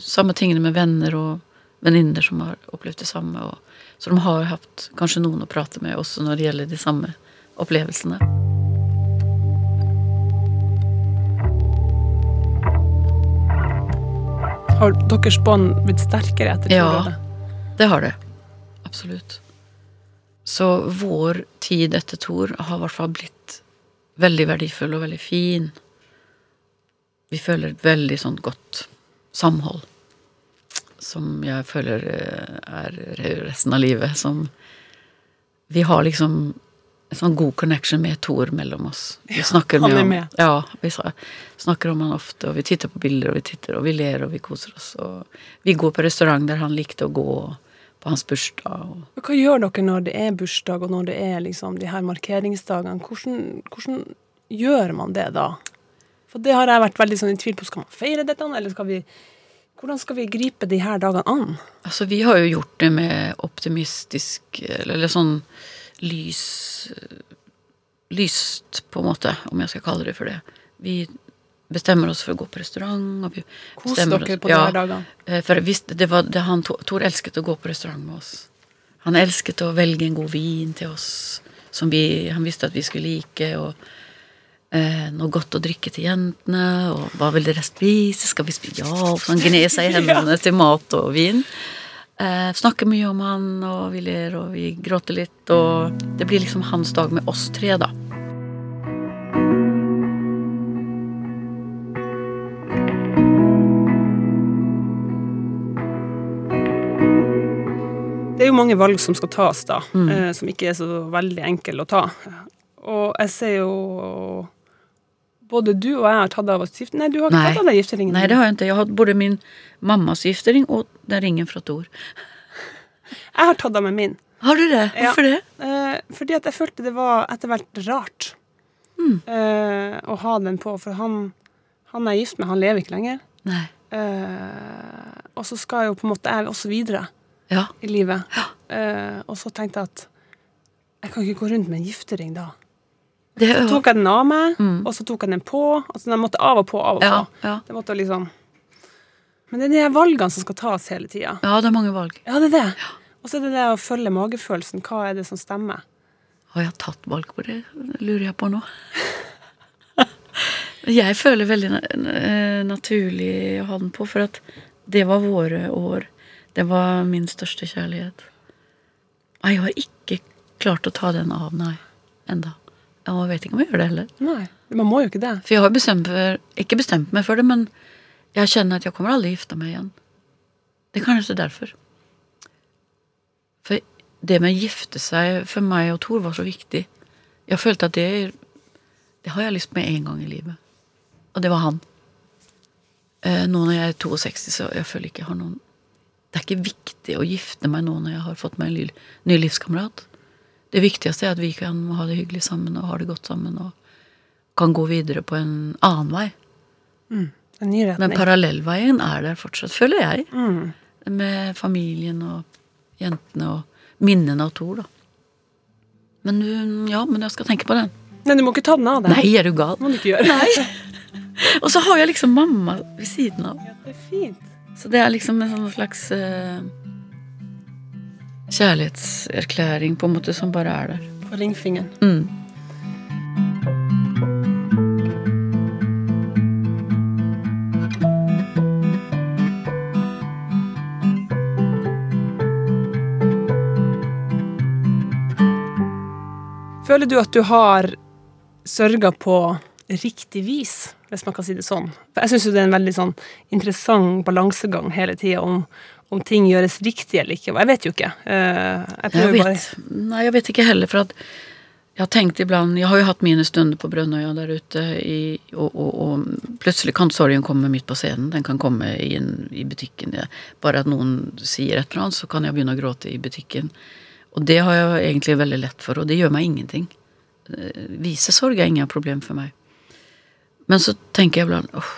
samme tingene med venner og venninner som har opplevd det samme. Og, så de har hatt kanskje noen å prate med også når det gjelder de samme opplevelsene. Har deres bånd blitt sterkere etter Ja. Tor Røde? Det har det. Absolutt. Så vår tid etter Tor har i hvert fall blitt veldig verdifull og veldig fin. Vi føler et veldig sånn godt samhold. Som jeg føler eh, er resten av livet. Som Vi har liksom en sånn god connection med Tor mellom oss. Vi snakker han mye er om, med. Ja, vi snakker om han ofte, og vi titter på bilder, og vi titter, og vi ler, og vi koser oss. Og vi går på restaurant der han likte å gå på hans bursdag. Og Hva gjør dere når det er bursdag, og når det er liksom de her markeringsdagene? Hvordan, hvordan gjør man det da? For det har jeg vært veldig sånn i tvil på. Skal man feire dette, eller skal vi Hvordan skal vi gripe de her dagene an? Altså, vi har jo gjort det med optimistisk Eller, eller sånn lys Lyst, på en måte, om jeg skal kalle det for det. Vi bestemmer oss for å gå på restaurant. Og vi Kos dere oss- på de her dagene. Eh, For jeg visste, det var, det, han, Tor elsket å gå på restaurant med oss. Han elsket å velge en god vin til oss, som vi, han visste at vi skulle like. og eh, Noe godt å drikke til jentene. og Hva vil dere spise? Skal vi spise? Ja, så han gned seg i [laughs] hendene til mat og vin. Eh, snakker mye om han, og vi ler og vi gråter litt. Og det blir liksom hans dag med oss tre, da. Det er jo mange valg som skal tas, da, Mm. eh, som ikke er så veldig enkle å ta. Og jeg ser jo Både du og jeg har tatt av oss gift... Nei, du har ikke Nei. tatt av deg gifteringen. Nei, det har jeg ikke. Jeg har hatt både min mammas giftering og den ringen fra Tor. [laughs] Jeg har tatt av meg min. Har du det? Ja. Hvorfor det? Eh, fordi at jeg følte det var etter hvert rart Mm. eh, å ha den på. For han, han er gift med, han lever ikke lenger. Nei. Eh, og så skal jo på en måte jeg også videre Ja. i livet. Eh, og så tenkte jeg at jeg kan ikke gå rundt med en giftering da. Det, Så tok jeg den av meg, Mm. og så tok jeg den på. Altså den måtte av og på, av og ja, på. ja. Det måtte liksom Men det er de valgene som skal tas hele tida. ja, det er mange valg. Ja, det er det. Og så er det det å følge magefølelsen. Hva er det som stemmer? Har jeg tatt valg på det, lurer jeg på nå. [laughs] jeg føler veldig eh, naturlig å ha den på, for at det var våre år. Det var min største kjærlighet. Jeg har ikke klart å ta den av, nei. Enda. Jeg vet ikke om jeg gjør det heller. Nei, man må jo ikke det. For jeg har bestemt for, ikke bestemt meg for det, men jeg kjenner at jeg kommer aldri gifte meg igjen. Det er kanskje derfor. For det med å gifte seg for meg og Thor var så viktig. Jeg følte at det, det har jeg lyst med en gang i livet. Og det var han. Eh, nå når jeg er 62, så jeg føler ikke jeg har noen Det er ikke viktig å gifte meg nå når jeg har fått meg en ny livskamerat. Det viktigste er at vi kan ha det hyggelig sammen og ha det godt sammen. og kan gå videre på en annen vei. En ny retning. Men parallellveien er der fortsatt, føler jeg. Mm. Med familien og jentene og minnene av Tor, da. Men du, ja, men jeg skal tenke på den. Men du må ikke ta den av deg. Nei, er du gal? Må du ikke gjøre. Nei. Og så har jeg liksom mamma ved siden av. Ja, det er fint. Så det er liksom en sånn slags eh, kjærlighetserklæring på en måte som bare er der. På ringfingeren. Mm. Føler du at du har sørga på riktig vis, hvis man kan si det sånn? For jeg syns det er en veldig sånn interessant balansegang hele tida om, om ting gjøres riktig eller ikke. Jeg vet jo ikke. Eh, Jeg Jeg vet, nei, jeg vet ikke heller, for at jeg har tenkt iblant Jeg har jo hatt mine stunder på Brønnøya der ute, i, og, og, og plutselig kan sorgen komme midt på scenen. Den kan komme inn i butikken. Bare at noen sier et eller annet, så kan jeg begynne å gråte i butikken. Og det har jeg egentlig veldig lett for, og det gjør meg ingenting. Vise Visesorg er ingen problem for meg. Men så tenker jeg iblant åh,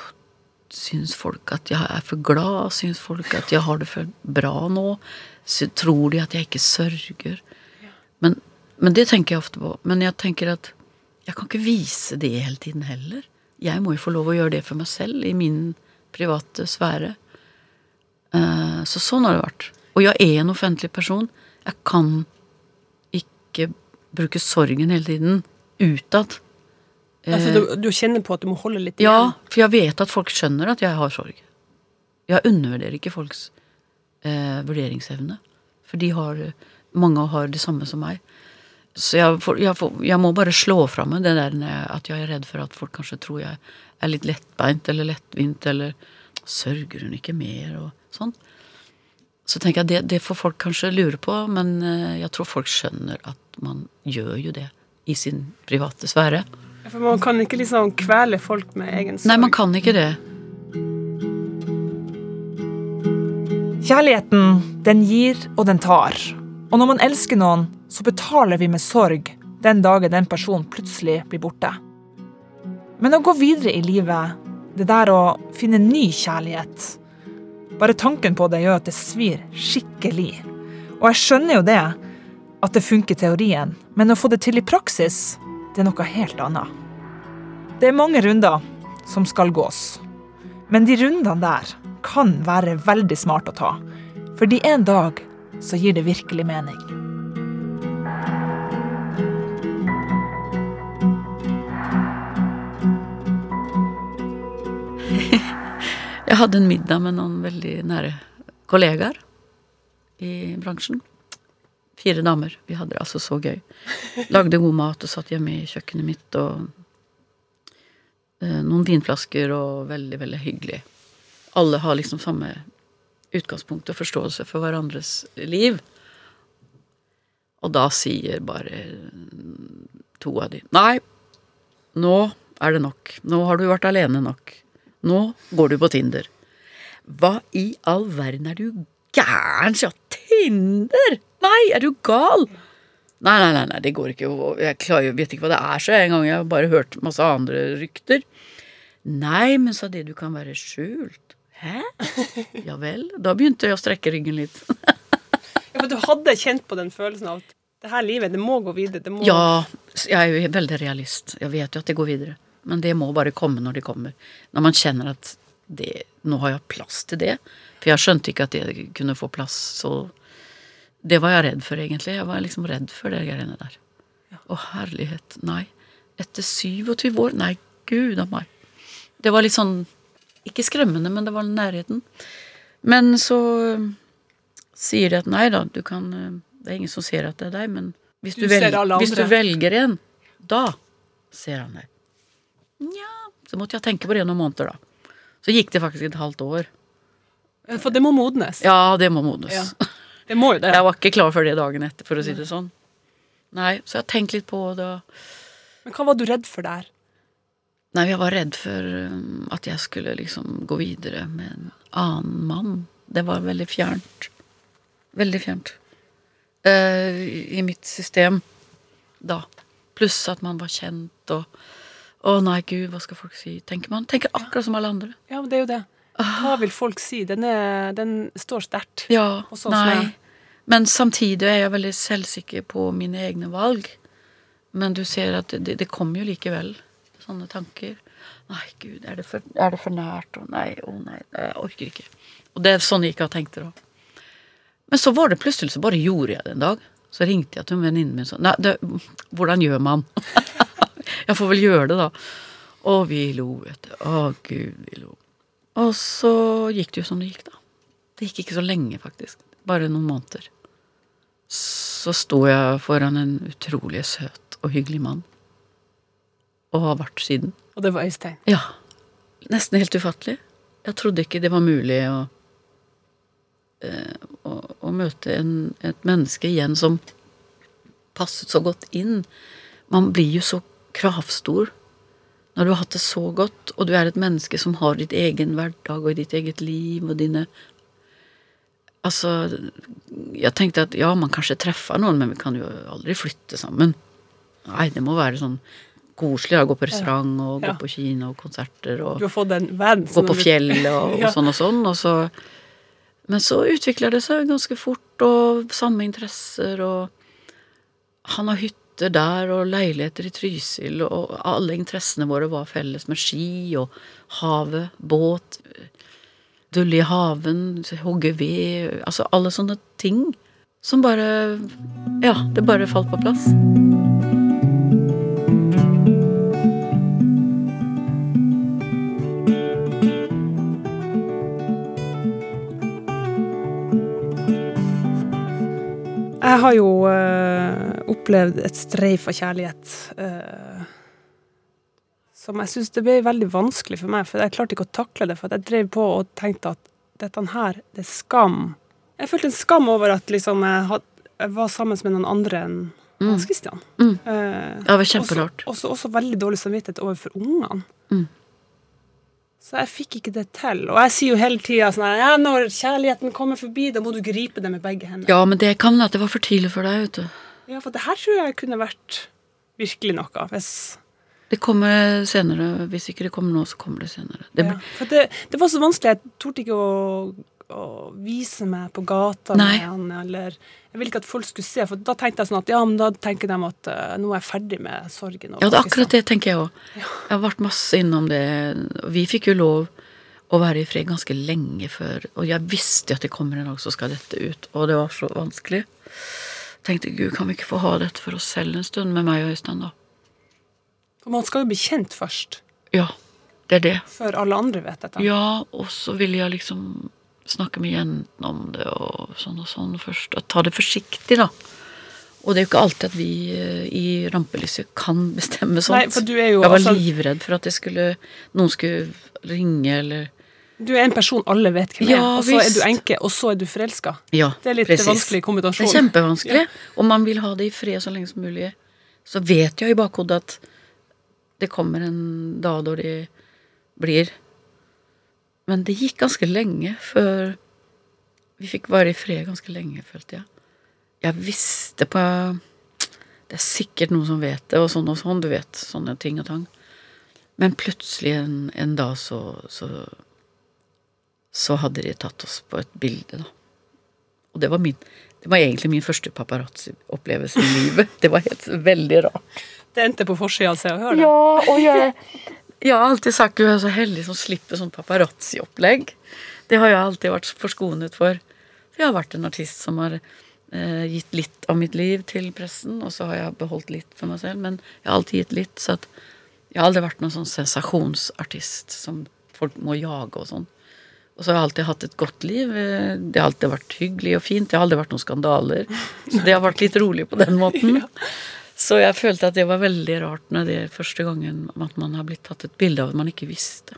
Syns folk at jeg er for glad? Syns folk at jeg har det for bra nå? Tror de at jeg ikke sørger? Men, men det tenker jeg ofte på. Men jeg tenker at jeg kan ikke vise det hele tiden heller. Jeg må jo få lov å gjøre det for meg selv, i min private sfære. Eh, Så sånn har det vært. Og jeg er en offentlig person. Jeg kan ikke bruke sorgen hele tiden utad. Altså, du, du kjenner på at du må holde litt Ja, for jeg vet at folk skjønner at jeg har sorg. Jeg undervurderer ikke folks eh, vurderingsevne. For de har, mange har det samme som meg. Så jeg, får, jeg, får, jeg må bare slå fra meg det der at jeg er redd for at folk kanskje tror jeg er litt lettbeint eller lettvint, eller sørger hun ikke mer, og sånn. Så tenker jeg det, det får folk kanskje lure på, men eh, jeg tror folk skjønner at man gjør jo det i sin private sfære. For man kan ikke liksom kvele folk med egen sorg. Nei, man kan ikke det. Kjærligheten, den gir og den tar. Og når man elsker noen, så betaler vi med sorg den dagen den personen plutselig blir borte. Men å gå videre i livet, det der å finne ny kjærlighet, Bare tanken på det gjør at det svir skikkelig. Og jeg skjønner jo det, at det funker i teorien, men å få det til i praksis, det er noe helt annet. Det er mange runder som skal gås. Men de rundene der kan være veldig smart å ta. Fordi en dag så gir det virkelig mening. Jeg hadde en middag med noen veldig nære kollegaer i bransjen. Fire damer. Vi hadde det altså så gøy. Lagde god mat og satt hjemme i kjøkkenet mitt og eh, Noen vinflasker og veldig, veldig hyggelig. Alle har liksom samme utgangspunkt og forståelse for hverandres liv. Og da sier bare to av de Nei, nå er det nok. Nå har du vært alene nok. Nå går du på Tinder. Hva i all verden er du gæren, sa Tinder? Nei, er du gal? Nei, nei, nei, nei det går ikke. Jeg klarer, vet ikke hva det er, så jeg en gang jeg har bare hørt masse andre rykter. Nei, men sa det du kan være skjult. Hæ? Ja vel. Da begynte jeg å strekke ryggen litt. [laughs] Ja, for du hadde kjent på den følelsen av at det her livet, det må gå videre. Det må... Ja, jeg er jo veldig realist. Jeg vet jo at det går videre. Men det må bare komme når det kommer. Når man kjenner at det, nå har jeg plass til det. For jeg skjønte ikke at det kunne få plass, så Det var jeg redd for, egentlig. Jeg var liksom redd for det greiene der. Å, herlighet. Nei. Etter 27 år? Nei, gud a meg. Det var litt sånn Ikke skremmende, men det var nærheten. Men så øh, sier de at nei da, du kan øh, Det er ingen som ser at det er deg, men hvis du, Du velger, hvis du velger en, da ser han deg. Nja Så måtte jeg tenke på det noen måneder, da. Så gikk det faktisk et halvt år. For det må modnes. Ja, det må modnes. Ja. [laughs] Det må jo det. Jeg var ikke klar for det dagen etter, for å si det sånn. Nei, så jeg har tenkt litt på det. Men hva var du redd for der? Nei, jeg var redd for um, at jeg skulle liksom gå videre med en annen mann. Det var veldig fjernt. Veldig fjernt. Uh, I mitt system da. Pluss at man var kjent og Å nei, gud, hva skal folk si? Tenker man. Tenker akkurat som alle andre. Ja, men det er jo det. Hva vil folk si? Den, er, den står sterkt. Ja, nei. Men samtidig er jeg veldig selvsikker på mine egne valg. Men du ser at det, det kommer jo likevel sånne tanker. Nei, gud, er det for, er det for nært? Å nei, å nei, jeg orker ikke. Og det er sånn jeg ikke har tenkt det da. Men så var det plutselig så bare gjorde jeg det en dag. Så ringte jeg til venninnen min sånn Nei, det, hvordan gjør man? [laughs] jeg får vel gjøre det, da. Og vi lo, vet du. Å, gud, vi lo. Og så gikk det jo som det gikk, da. Det gikk ikke så lenge, faktisk. Bare noen måneder. Så sto jeg foran en utrolig søt og hyggelig mann. Og har vært siden. Og det var Øystein. Ja. Nesten helt ufattelig. Jeg trodde ikke det var mulig å, eh, å, å møte en, et menneske igjen som passet så godt inn. Man blir jo så kravstor når du har hatt det så godt, og du er et menneske som har ditt egen hverdag og ditt eget liv og dine Altså, jeg tenkte at ja, man kanskje treffer noen, men vi kan jo aldri flytte sammen. Nei, det må være sånn koselig å gå på restaurant og gå på kino og konserter og Du har fått en venn. gå på fjellet og, [laughs] og sånn og sånn. Og så, men så utvikler det seg ganske fort, og samme interesser, og han har hytter der og leiligheter i Trysil, og alle interessene våre var felles med ski og havet, båt, dulle i haven, hogge ved, altså alle sånne ting som bare Ja, det bare falt på plass. Jeg har jo eh, opplevd et streif av kjærlighet eh, som jeg syns det ble veldig vanskelig for meg, for jeg klarte ikke å takle det. For jeg drev på og tenkte at dette her, det er skam. Jeg følte en skam over at liksom jeg, had, jeg var sammen med noen andre enn Hans Christian. Mm. Eh, Det var kjemperart. Også, også, også veldig dårlig samvittighet overfor ungene. Mm. Så jeg fikk ikke det til. Og jeg sier jo hele tida sånn ja, når kjærligheten kommer forbi, da må du gripe det med begge hender. Ja, men det kan at det var for tidlig for deg, vet du. Ja, for det her tror jeg kunne vært virkelig noe. Hvis, Det kommer senere. Hvis ikke det kommer nå, så kommer det senere. Det, ja. For det, det var så vanskelig. Jeg torde ikke å, å vise meg på gata Nei. med han, eller Jeg ville ikke at folk skulle se, for da tenkte jeg sånn at ja, men da tenker de at uh, nå er jeg ferdig med sorgen. og Ja, det er akkurat det tenker jeg òg. Jeg har vært masse innom det. Vi fikk jo lov å være i fred ganske lenge før, og jeg visste jo at det kommer en dag så skal dette ut, og det var så vanskelig. Tenkte gud, kan vi ikke få ha dette for oss selv en stund, med meg og Øystein, da? For man skal jo bli kjent først, Ja, det er det. før alle andre vet dette. Ja, og så ville jeg liksom snakke med jentene om det og sånn og sånn først. Og ta det forsiktig, da. Og det er jo ikke alltid at vi eh, i rampelyset kan bestemme sånt. Nei, for du er jo jeg var altså- livredd for at skulle, noen skulle ringe eller Du er en person alle vet hvem er, og så er du enke, og så er du forelska. Ja, Det er litt precis. vanskelig kombinasjon. Det er kjempevanskelig. Og man vil ha det i fred så lenge som mulig. Så vet jeg i bakhodet at det kommer en dag da det blir Men det gikk ganske lenge før Vi fikk være i fred ganske lenge, følte jeg. Jeg visste på Det er sikkert noen som vet det, og sånn og sånn, du vet. Sånne ting og tang. Men plutselig en, en dag så, så Så hadde de tatt oss på et bilde, da. Og det var, min, det var egentlig min første paparazzi-opplevelse i livet. Det var helt veldig rart. Det endte på forsida av Se og Hør. det. Ja, og jeg Jeg har alltid sagt at jeg er så heldig som slipper sånn paparazzi-opplegg. Det har jeg alltid vært forskonet for. For jeg har vært en artist som har eh, gitt litt av mitt liv til pressen, og så har jeg beholdt litt for meg selv, men jeg har alltid gitt litt, så at jeg har aldri vært noen sånn sensasjonsartist som folk må jage og sånn. Og så har jeg alltid hatt et godt liv. Det har alltid vært hyggelig og fint. Det har aldri vært noen skandaler. Så det har vært litt rolig på den måten. [laughs] Så jeg følte at det var veldig rart når det første gangen at man har blitt tatt et bilde av at man ikke visste.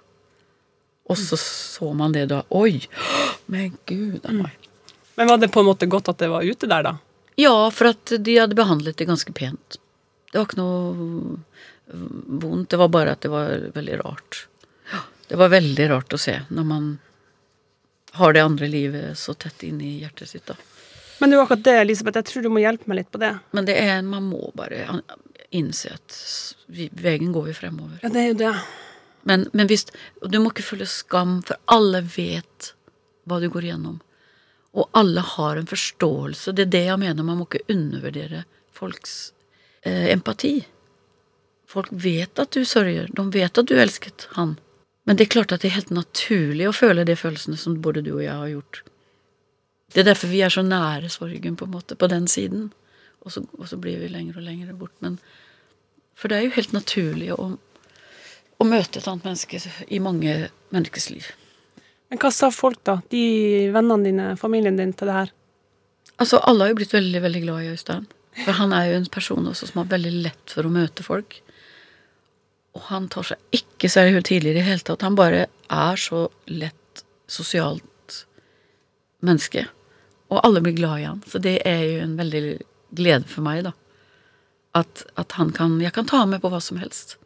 Og så så man det da. Oi! Men gud a meg. Men var det på en måte godt at det var ute der, da? Ja, for at de hadde behandlet det ganske pent. Det var ikke noe vondt. Det var bare at det var veldig rart. Det var veldig rart å se når man har det andre livet så tett inn i hjertet sitt, da. Men det er jo akkurat det, Elisabeth. Jeg tror du må hjelpe meg litt på det. Men det er, man må bare innse at veien går jo fremover. Ja, det er jo det. Men, men hvis, du må ikke føle skam, for alle vet hva du går igjennom. Og alle har en forståelse. Det er det jeg mener. Man må ikke undervurdere folks eh, empati. Folk vet at du sørger. De vet at du elsket han. Men det er klart at det er helt naturlig å føle de følelsene som både du og jeg har gjort. Det er derfor vi er så nære sorgen, på en måte, på den siden. Og så, og så blir vi lenger og lenger bort. Men, for det er jo helt naturlig å, å møte et annet menneske i mange menneskers liv. Men hva sa folk, da? De vennene dine, familien din, til det her? Altså, alle har jo blitt veldig, veldig glad i Øystein. For han er jo en person også som har veldig lett for å møte folk. Og han tar seg ikke særlig tidligere i det hele tatt. Han bare er så lett sosialt menneske. Og alle blir glad i han. Så det er jo en veldig glede for meg, da. At, at han kan Jeg kan ta ham med på hva som helst.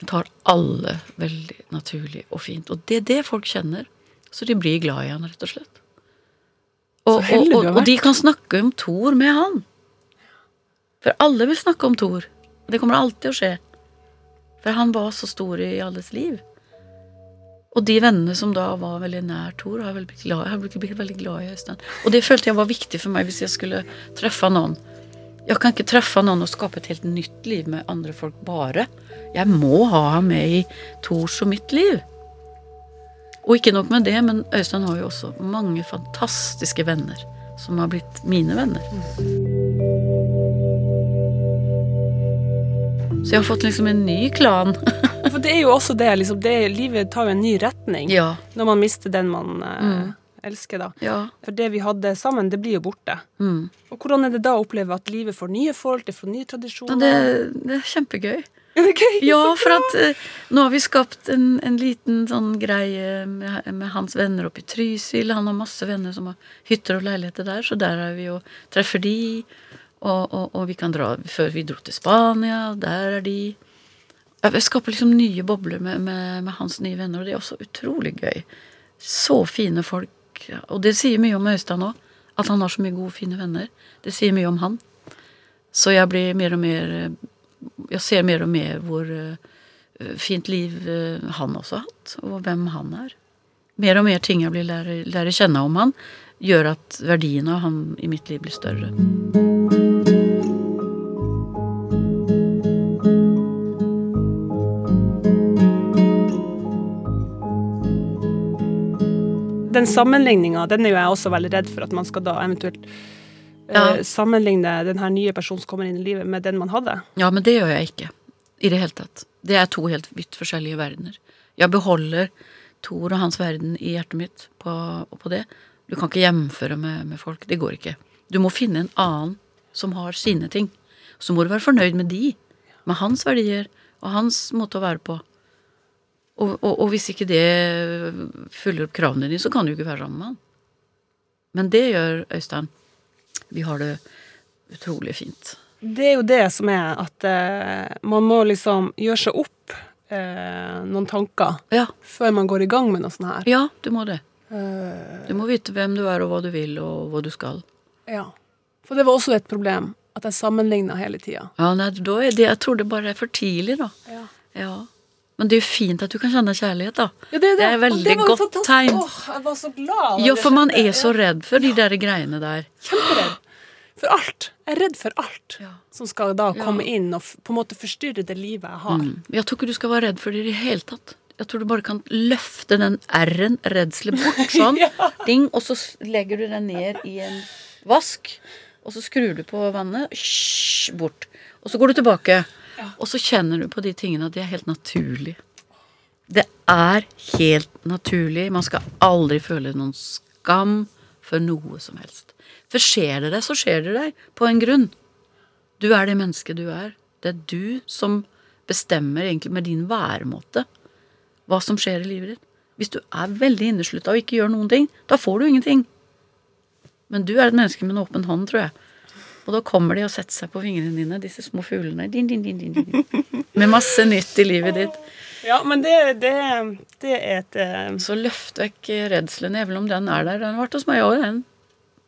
Han tar alle veldig naturlig og fint. Og det er det folk kjenner. Så de blir glad i han, rett og slett. Og, og, og, og de kan snakke om Thor med han. For alle vil snakke om Thor. Det kommer alltid å skje. For han var så stor i alles liv. Og de vennene som da var veldig nær Thor, har blitt, blitt veldig glad i Øystein. Og det følte jeg var viktig for meg hvis jeg skulle treffe noen. Jeg kan ikke treffe noen og skape et helt nytt liv med andre folk bare. Jeg må ha ham med i Thors og mitt liv. Og ikke nok med det, men Øystein har jo også mange fantastiske venner som har blitt mine venner. Så jeg har fått liksom en ny klan. [laughs] For det er jo også det, liksom, det livet tar jo en ny retning ja. når man mister den man mm. elsker, da. Ja. For det vi hadde sammen, det blir jo borte. Mm. Og hvordan er det da å oppleve at livet får nye folk, det får nye tradisjoner? Det, det er kjempegøy. [laughs] Er gøy? Ja, for at eh, nå har vi skapt en, en liten sånn greie med, med hans venner oppe i Trysil. Han har masse venner som har hytter og leiligheter der, så der er vi og treffer de. Og, og, og vi kan dra før vi dro til Spania, der er de. Jeg skaper liksom nye bobler med, med, med hans nye venner, og det er også utrolig gøy. Så fine folk. Og det sier mye om Øystein òg, at han har så mye gode, fine venner. Det sier mye om han. Så jeg blir mer og mer Jeg ser mer og mer hvor eh, fint liv eh, han også har hatt, og hvem han er. Mer og mer ting jeg blir lærer, lærer kjenne om han, gjør at verdien av han i mitt liv blir større. Den sammenligninga den er jo jeg også veldig redd for at man skal da eventuelt eh, Ja. sammenligne den her nye personen som kommer inn i livet, med den man hadde. Ja, men det gjør jeg ikke. I det hele tatt. Det er to helt vidt forskjellige verdener. Jeg beholder Thor og hans verden i hjertet mitt på, på det. Du kan ikke hjemføre med, med folk. Det går ikke. Du må finne en annen som har sine ting. Så må du være fornøyd med de. Med hans verdier og hans måte å være på. Og, og, og hvis ikke det følger opp kravene dine, så kan du ikke være sammen med han. Men det gjør Øystein. Vi har det utrolig fint. Det er jo det som er at eh, man må liksom gjøre seg opp eh, noen tanker Ja, før man går i gang med noe sånt her. ja du må det. Eh, Du må vite hvem du er, og hva du vil, og hva du skal. ja. For det var også et problem, at jeg sammenligna hele tida. Ja, nei, da er det, Jeg tror det bare er for tidlig, da. Ja. Ja. Men det er jo fint at du kan kjenne kjærlighet, da. Ja, det, Det er veldig godt tegn. Åh, jeg var så glad. Ja, for man er så redd for de der greiene der. Kjemperedd. For alt. Jeg er redd for alt Ja. som skal da Ja. komme inn og på en måte forstyrre det livet jeg har. Mm. Jeg tror ikke du skal være redd for det i det hele tatt. Jeg tror du bare kan løfte den r-en, redselen, bort [laughs] sånn. Ding, og så legger du den ned i en vask. Og så skrur du på vannet. Hysj, bort. Og så går du tilbake. Og så kjenner du på de tingene at de er helt naturlige. Det er helt naturlig. Man skal aldri føle noen skam for noe som helst. For skjer det deg, så skjer det deg på en grunn. Du er det mennesket du er. Det er du som bestemmer egentlig med din væremåte hva som skjer i livet ditt. Hvis du er veldig inneslutta og ikke gjør noen ting, da får du ingenting. Men du er et menneske med en åpen hånd, tror jeg. Og da kommer de og setter seg på fingrene dine, disse små fuglene. Din, din, din, din, din. Med masse nytt i livet ditt. Ja, men det, det, det er et eh, Så løft vekk redselen, even om den er der. Den har vært hos meg òg, den.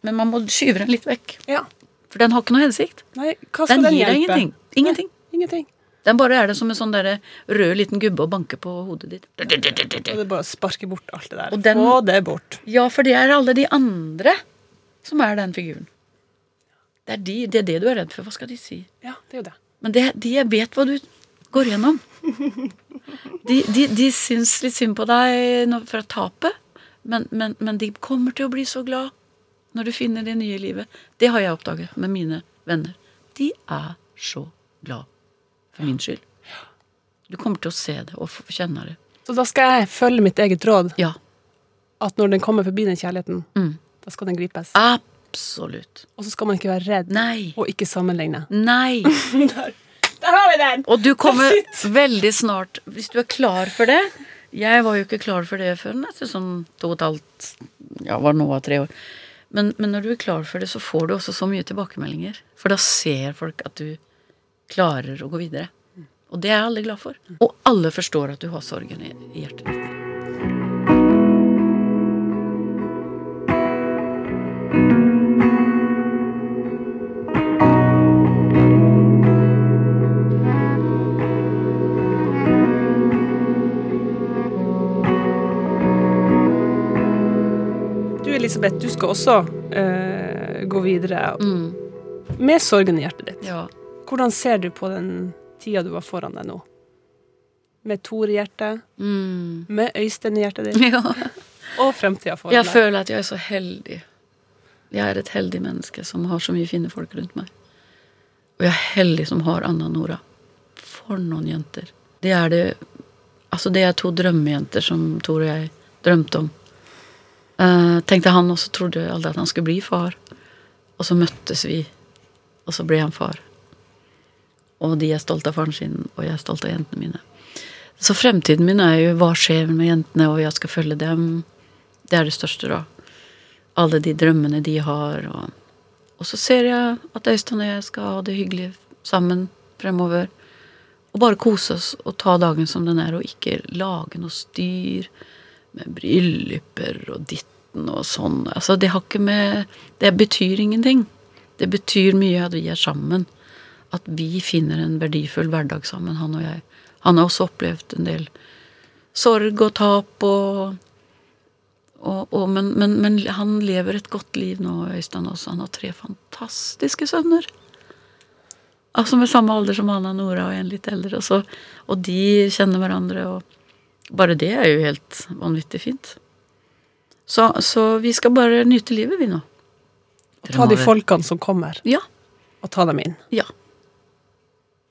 Men man må skyve den litt vekk. Ja. For den har ikke noe hensikt. Nei, hva skal Den den, gir deg ingenting. Ingenting. Nei, ingenting. Den bare er det som en sånn der rød liten gubbe å banke på hodet ditt. Og det bare sparker sparke bort alt det der. Og den- Få det bort. Ja, for det er alle de andre som er den figuren. Det er, de, det er det du er redd for. Hva skal de si? Ja, det er jo det. Men det, de vet hva du går gjennom. De, de, de syns litt synd på deg for å tape, men, men, men de kommer til å bli så glad når du finner det nye livet. Det har jeg oppdaget med mine venner. De er så glad for min skyld. Du kommer til å se det og kjenne det. Så da skal jeg følge mitt eget råd, Ja, at når den kommer forbi den kjærligheten, Mm. da skal den gripes. absolutt. Og så skal man ikke være redd, Nei. og ikke sammenligne. [laughs] Nei. [laughs] Der har vi den! Og du kommer veldig snart, hvis du er klar for det Jeg var jo ikke klar for det før etter sånn to og et halvt Ja, var nå av tre år. Men, men når du er klar for det, så får du også så mye tilbakemeldinger. For da ser folk at du klarer å gå videre. Og det er alle glad for. Og alle forstår at du har sorgen i, i hjertet ditt. Elisabeth, du skal også uh, gå videre Mm, med sorgen i hjertet ditt. ja. Hvordan ser du på den tida du var foran deg nå? Med Tor i hjertet, Mm. med Øystein i hjertet ditt, [laughs] ja. og fremtida foran Jeg deg. føler at jeg er så heldig. Jeg er et heldig menneske som har så mye fine folk rundt meg. Og jeg er heldig som har Anna Nora. For noen jenter. Det er det Altså, det er to drømmejenter som Tor og jeg drømte om. Eh, tenkte han også trodde aldri at han skulle bli far. Og så møttes vi, og så ble han far. Og de er stolte av faren sin, og jeg er stolt av jentene mine. Så fremtiden min er jo hva skjer med jentene, og jeg skal følge dem. Det er det største, da. Alle de drømmene de har. Og, og så ser jeg at Øystein og jeg skal ha det hyggelig sammen fremover. Og bare kose oss og ta dagen som den er, og ikke lage noe styr med brylluper og ditten og sånn. Altså, det har ikke med Det betyr ingenting. Det betyr mye at vi er sammen. At vi finner en verdifull hverdag sammen, han og jeg. Han har også opplevd en del sorg og tap og Og, og, men, men, men han lever et godt liv nå, Øystein også. Han har tre fantastiske sønner. Altså med samme alder som Anna Nora og en litt eldre. Og, så, og de kjenner hverandre, og bare det er jo helt vanvittig fint. Så, så vi skal bare nyte livet, vi nå. Og ta de folkene som kommer, Ja. og ta dem inn. Ja.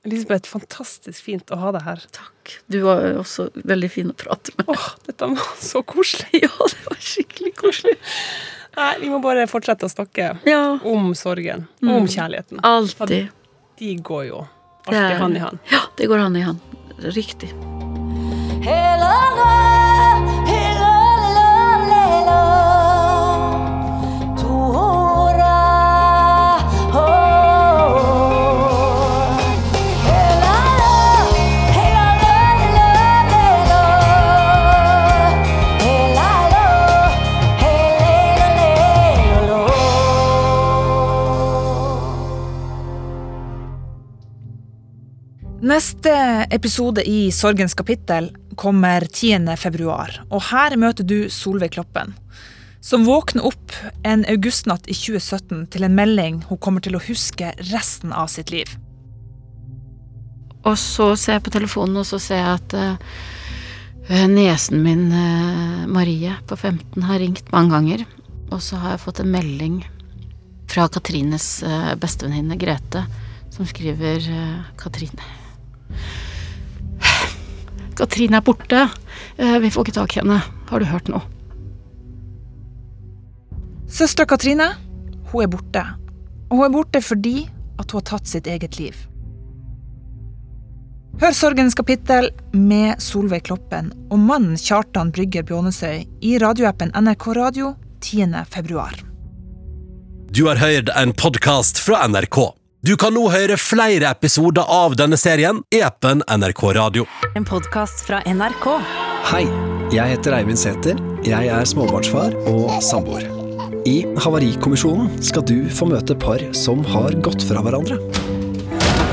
Elisabeth, fantastisk fint å ha deg her. Takk. Du var også veldig fin å prate med. Åh, dette var så koselig. [laughs] Ja, det var skikkelig koselig. Nei, vi må bare fortsette å snakke Ja. om sorgen, og om kjærligheten. Alltid. De går jo alltid hånd i hand. Ja, det går hand i hand. Riktig. Neste episode i Sorgens kapittel kommer 10. februar, og her møter du Solveig Kloppen, som våkner opp en augustnatt i 2017 til en melding hun kommer til å huske resten av sitt liv. Og så ser jeg på telefonen, og så ser jeg at uh, niesen min, uh, Marie, på 15, har ringt mange ganger. Og så har jeg fått en melding fra Katrines uh, bestevenninne Grete, som skriver Katrine Katrine er borte. Eh, vi får ikke tak i henne. Har du hørt noe? Søstera Katrine hun er borte, og hun er borte fordi at hun har tatt sitt eget liv. Hør Sorgens kapittel med Solveig Kloppen og mannen Kjartan Brygger Bjånesøy i radioappen NRK Radio 10. februar. Du har hørt en podkast fra NRK. Du kan nå høre flere episoder av denne serien i appen NRK Radio. En podkast fra NRK. Hei, jeg heter Eivind Sæther. Jeg er småbarnsfar og samboer. I Havarikommisjonen skal du få møte par som har gått fra hverandre.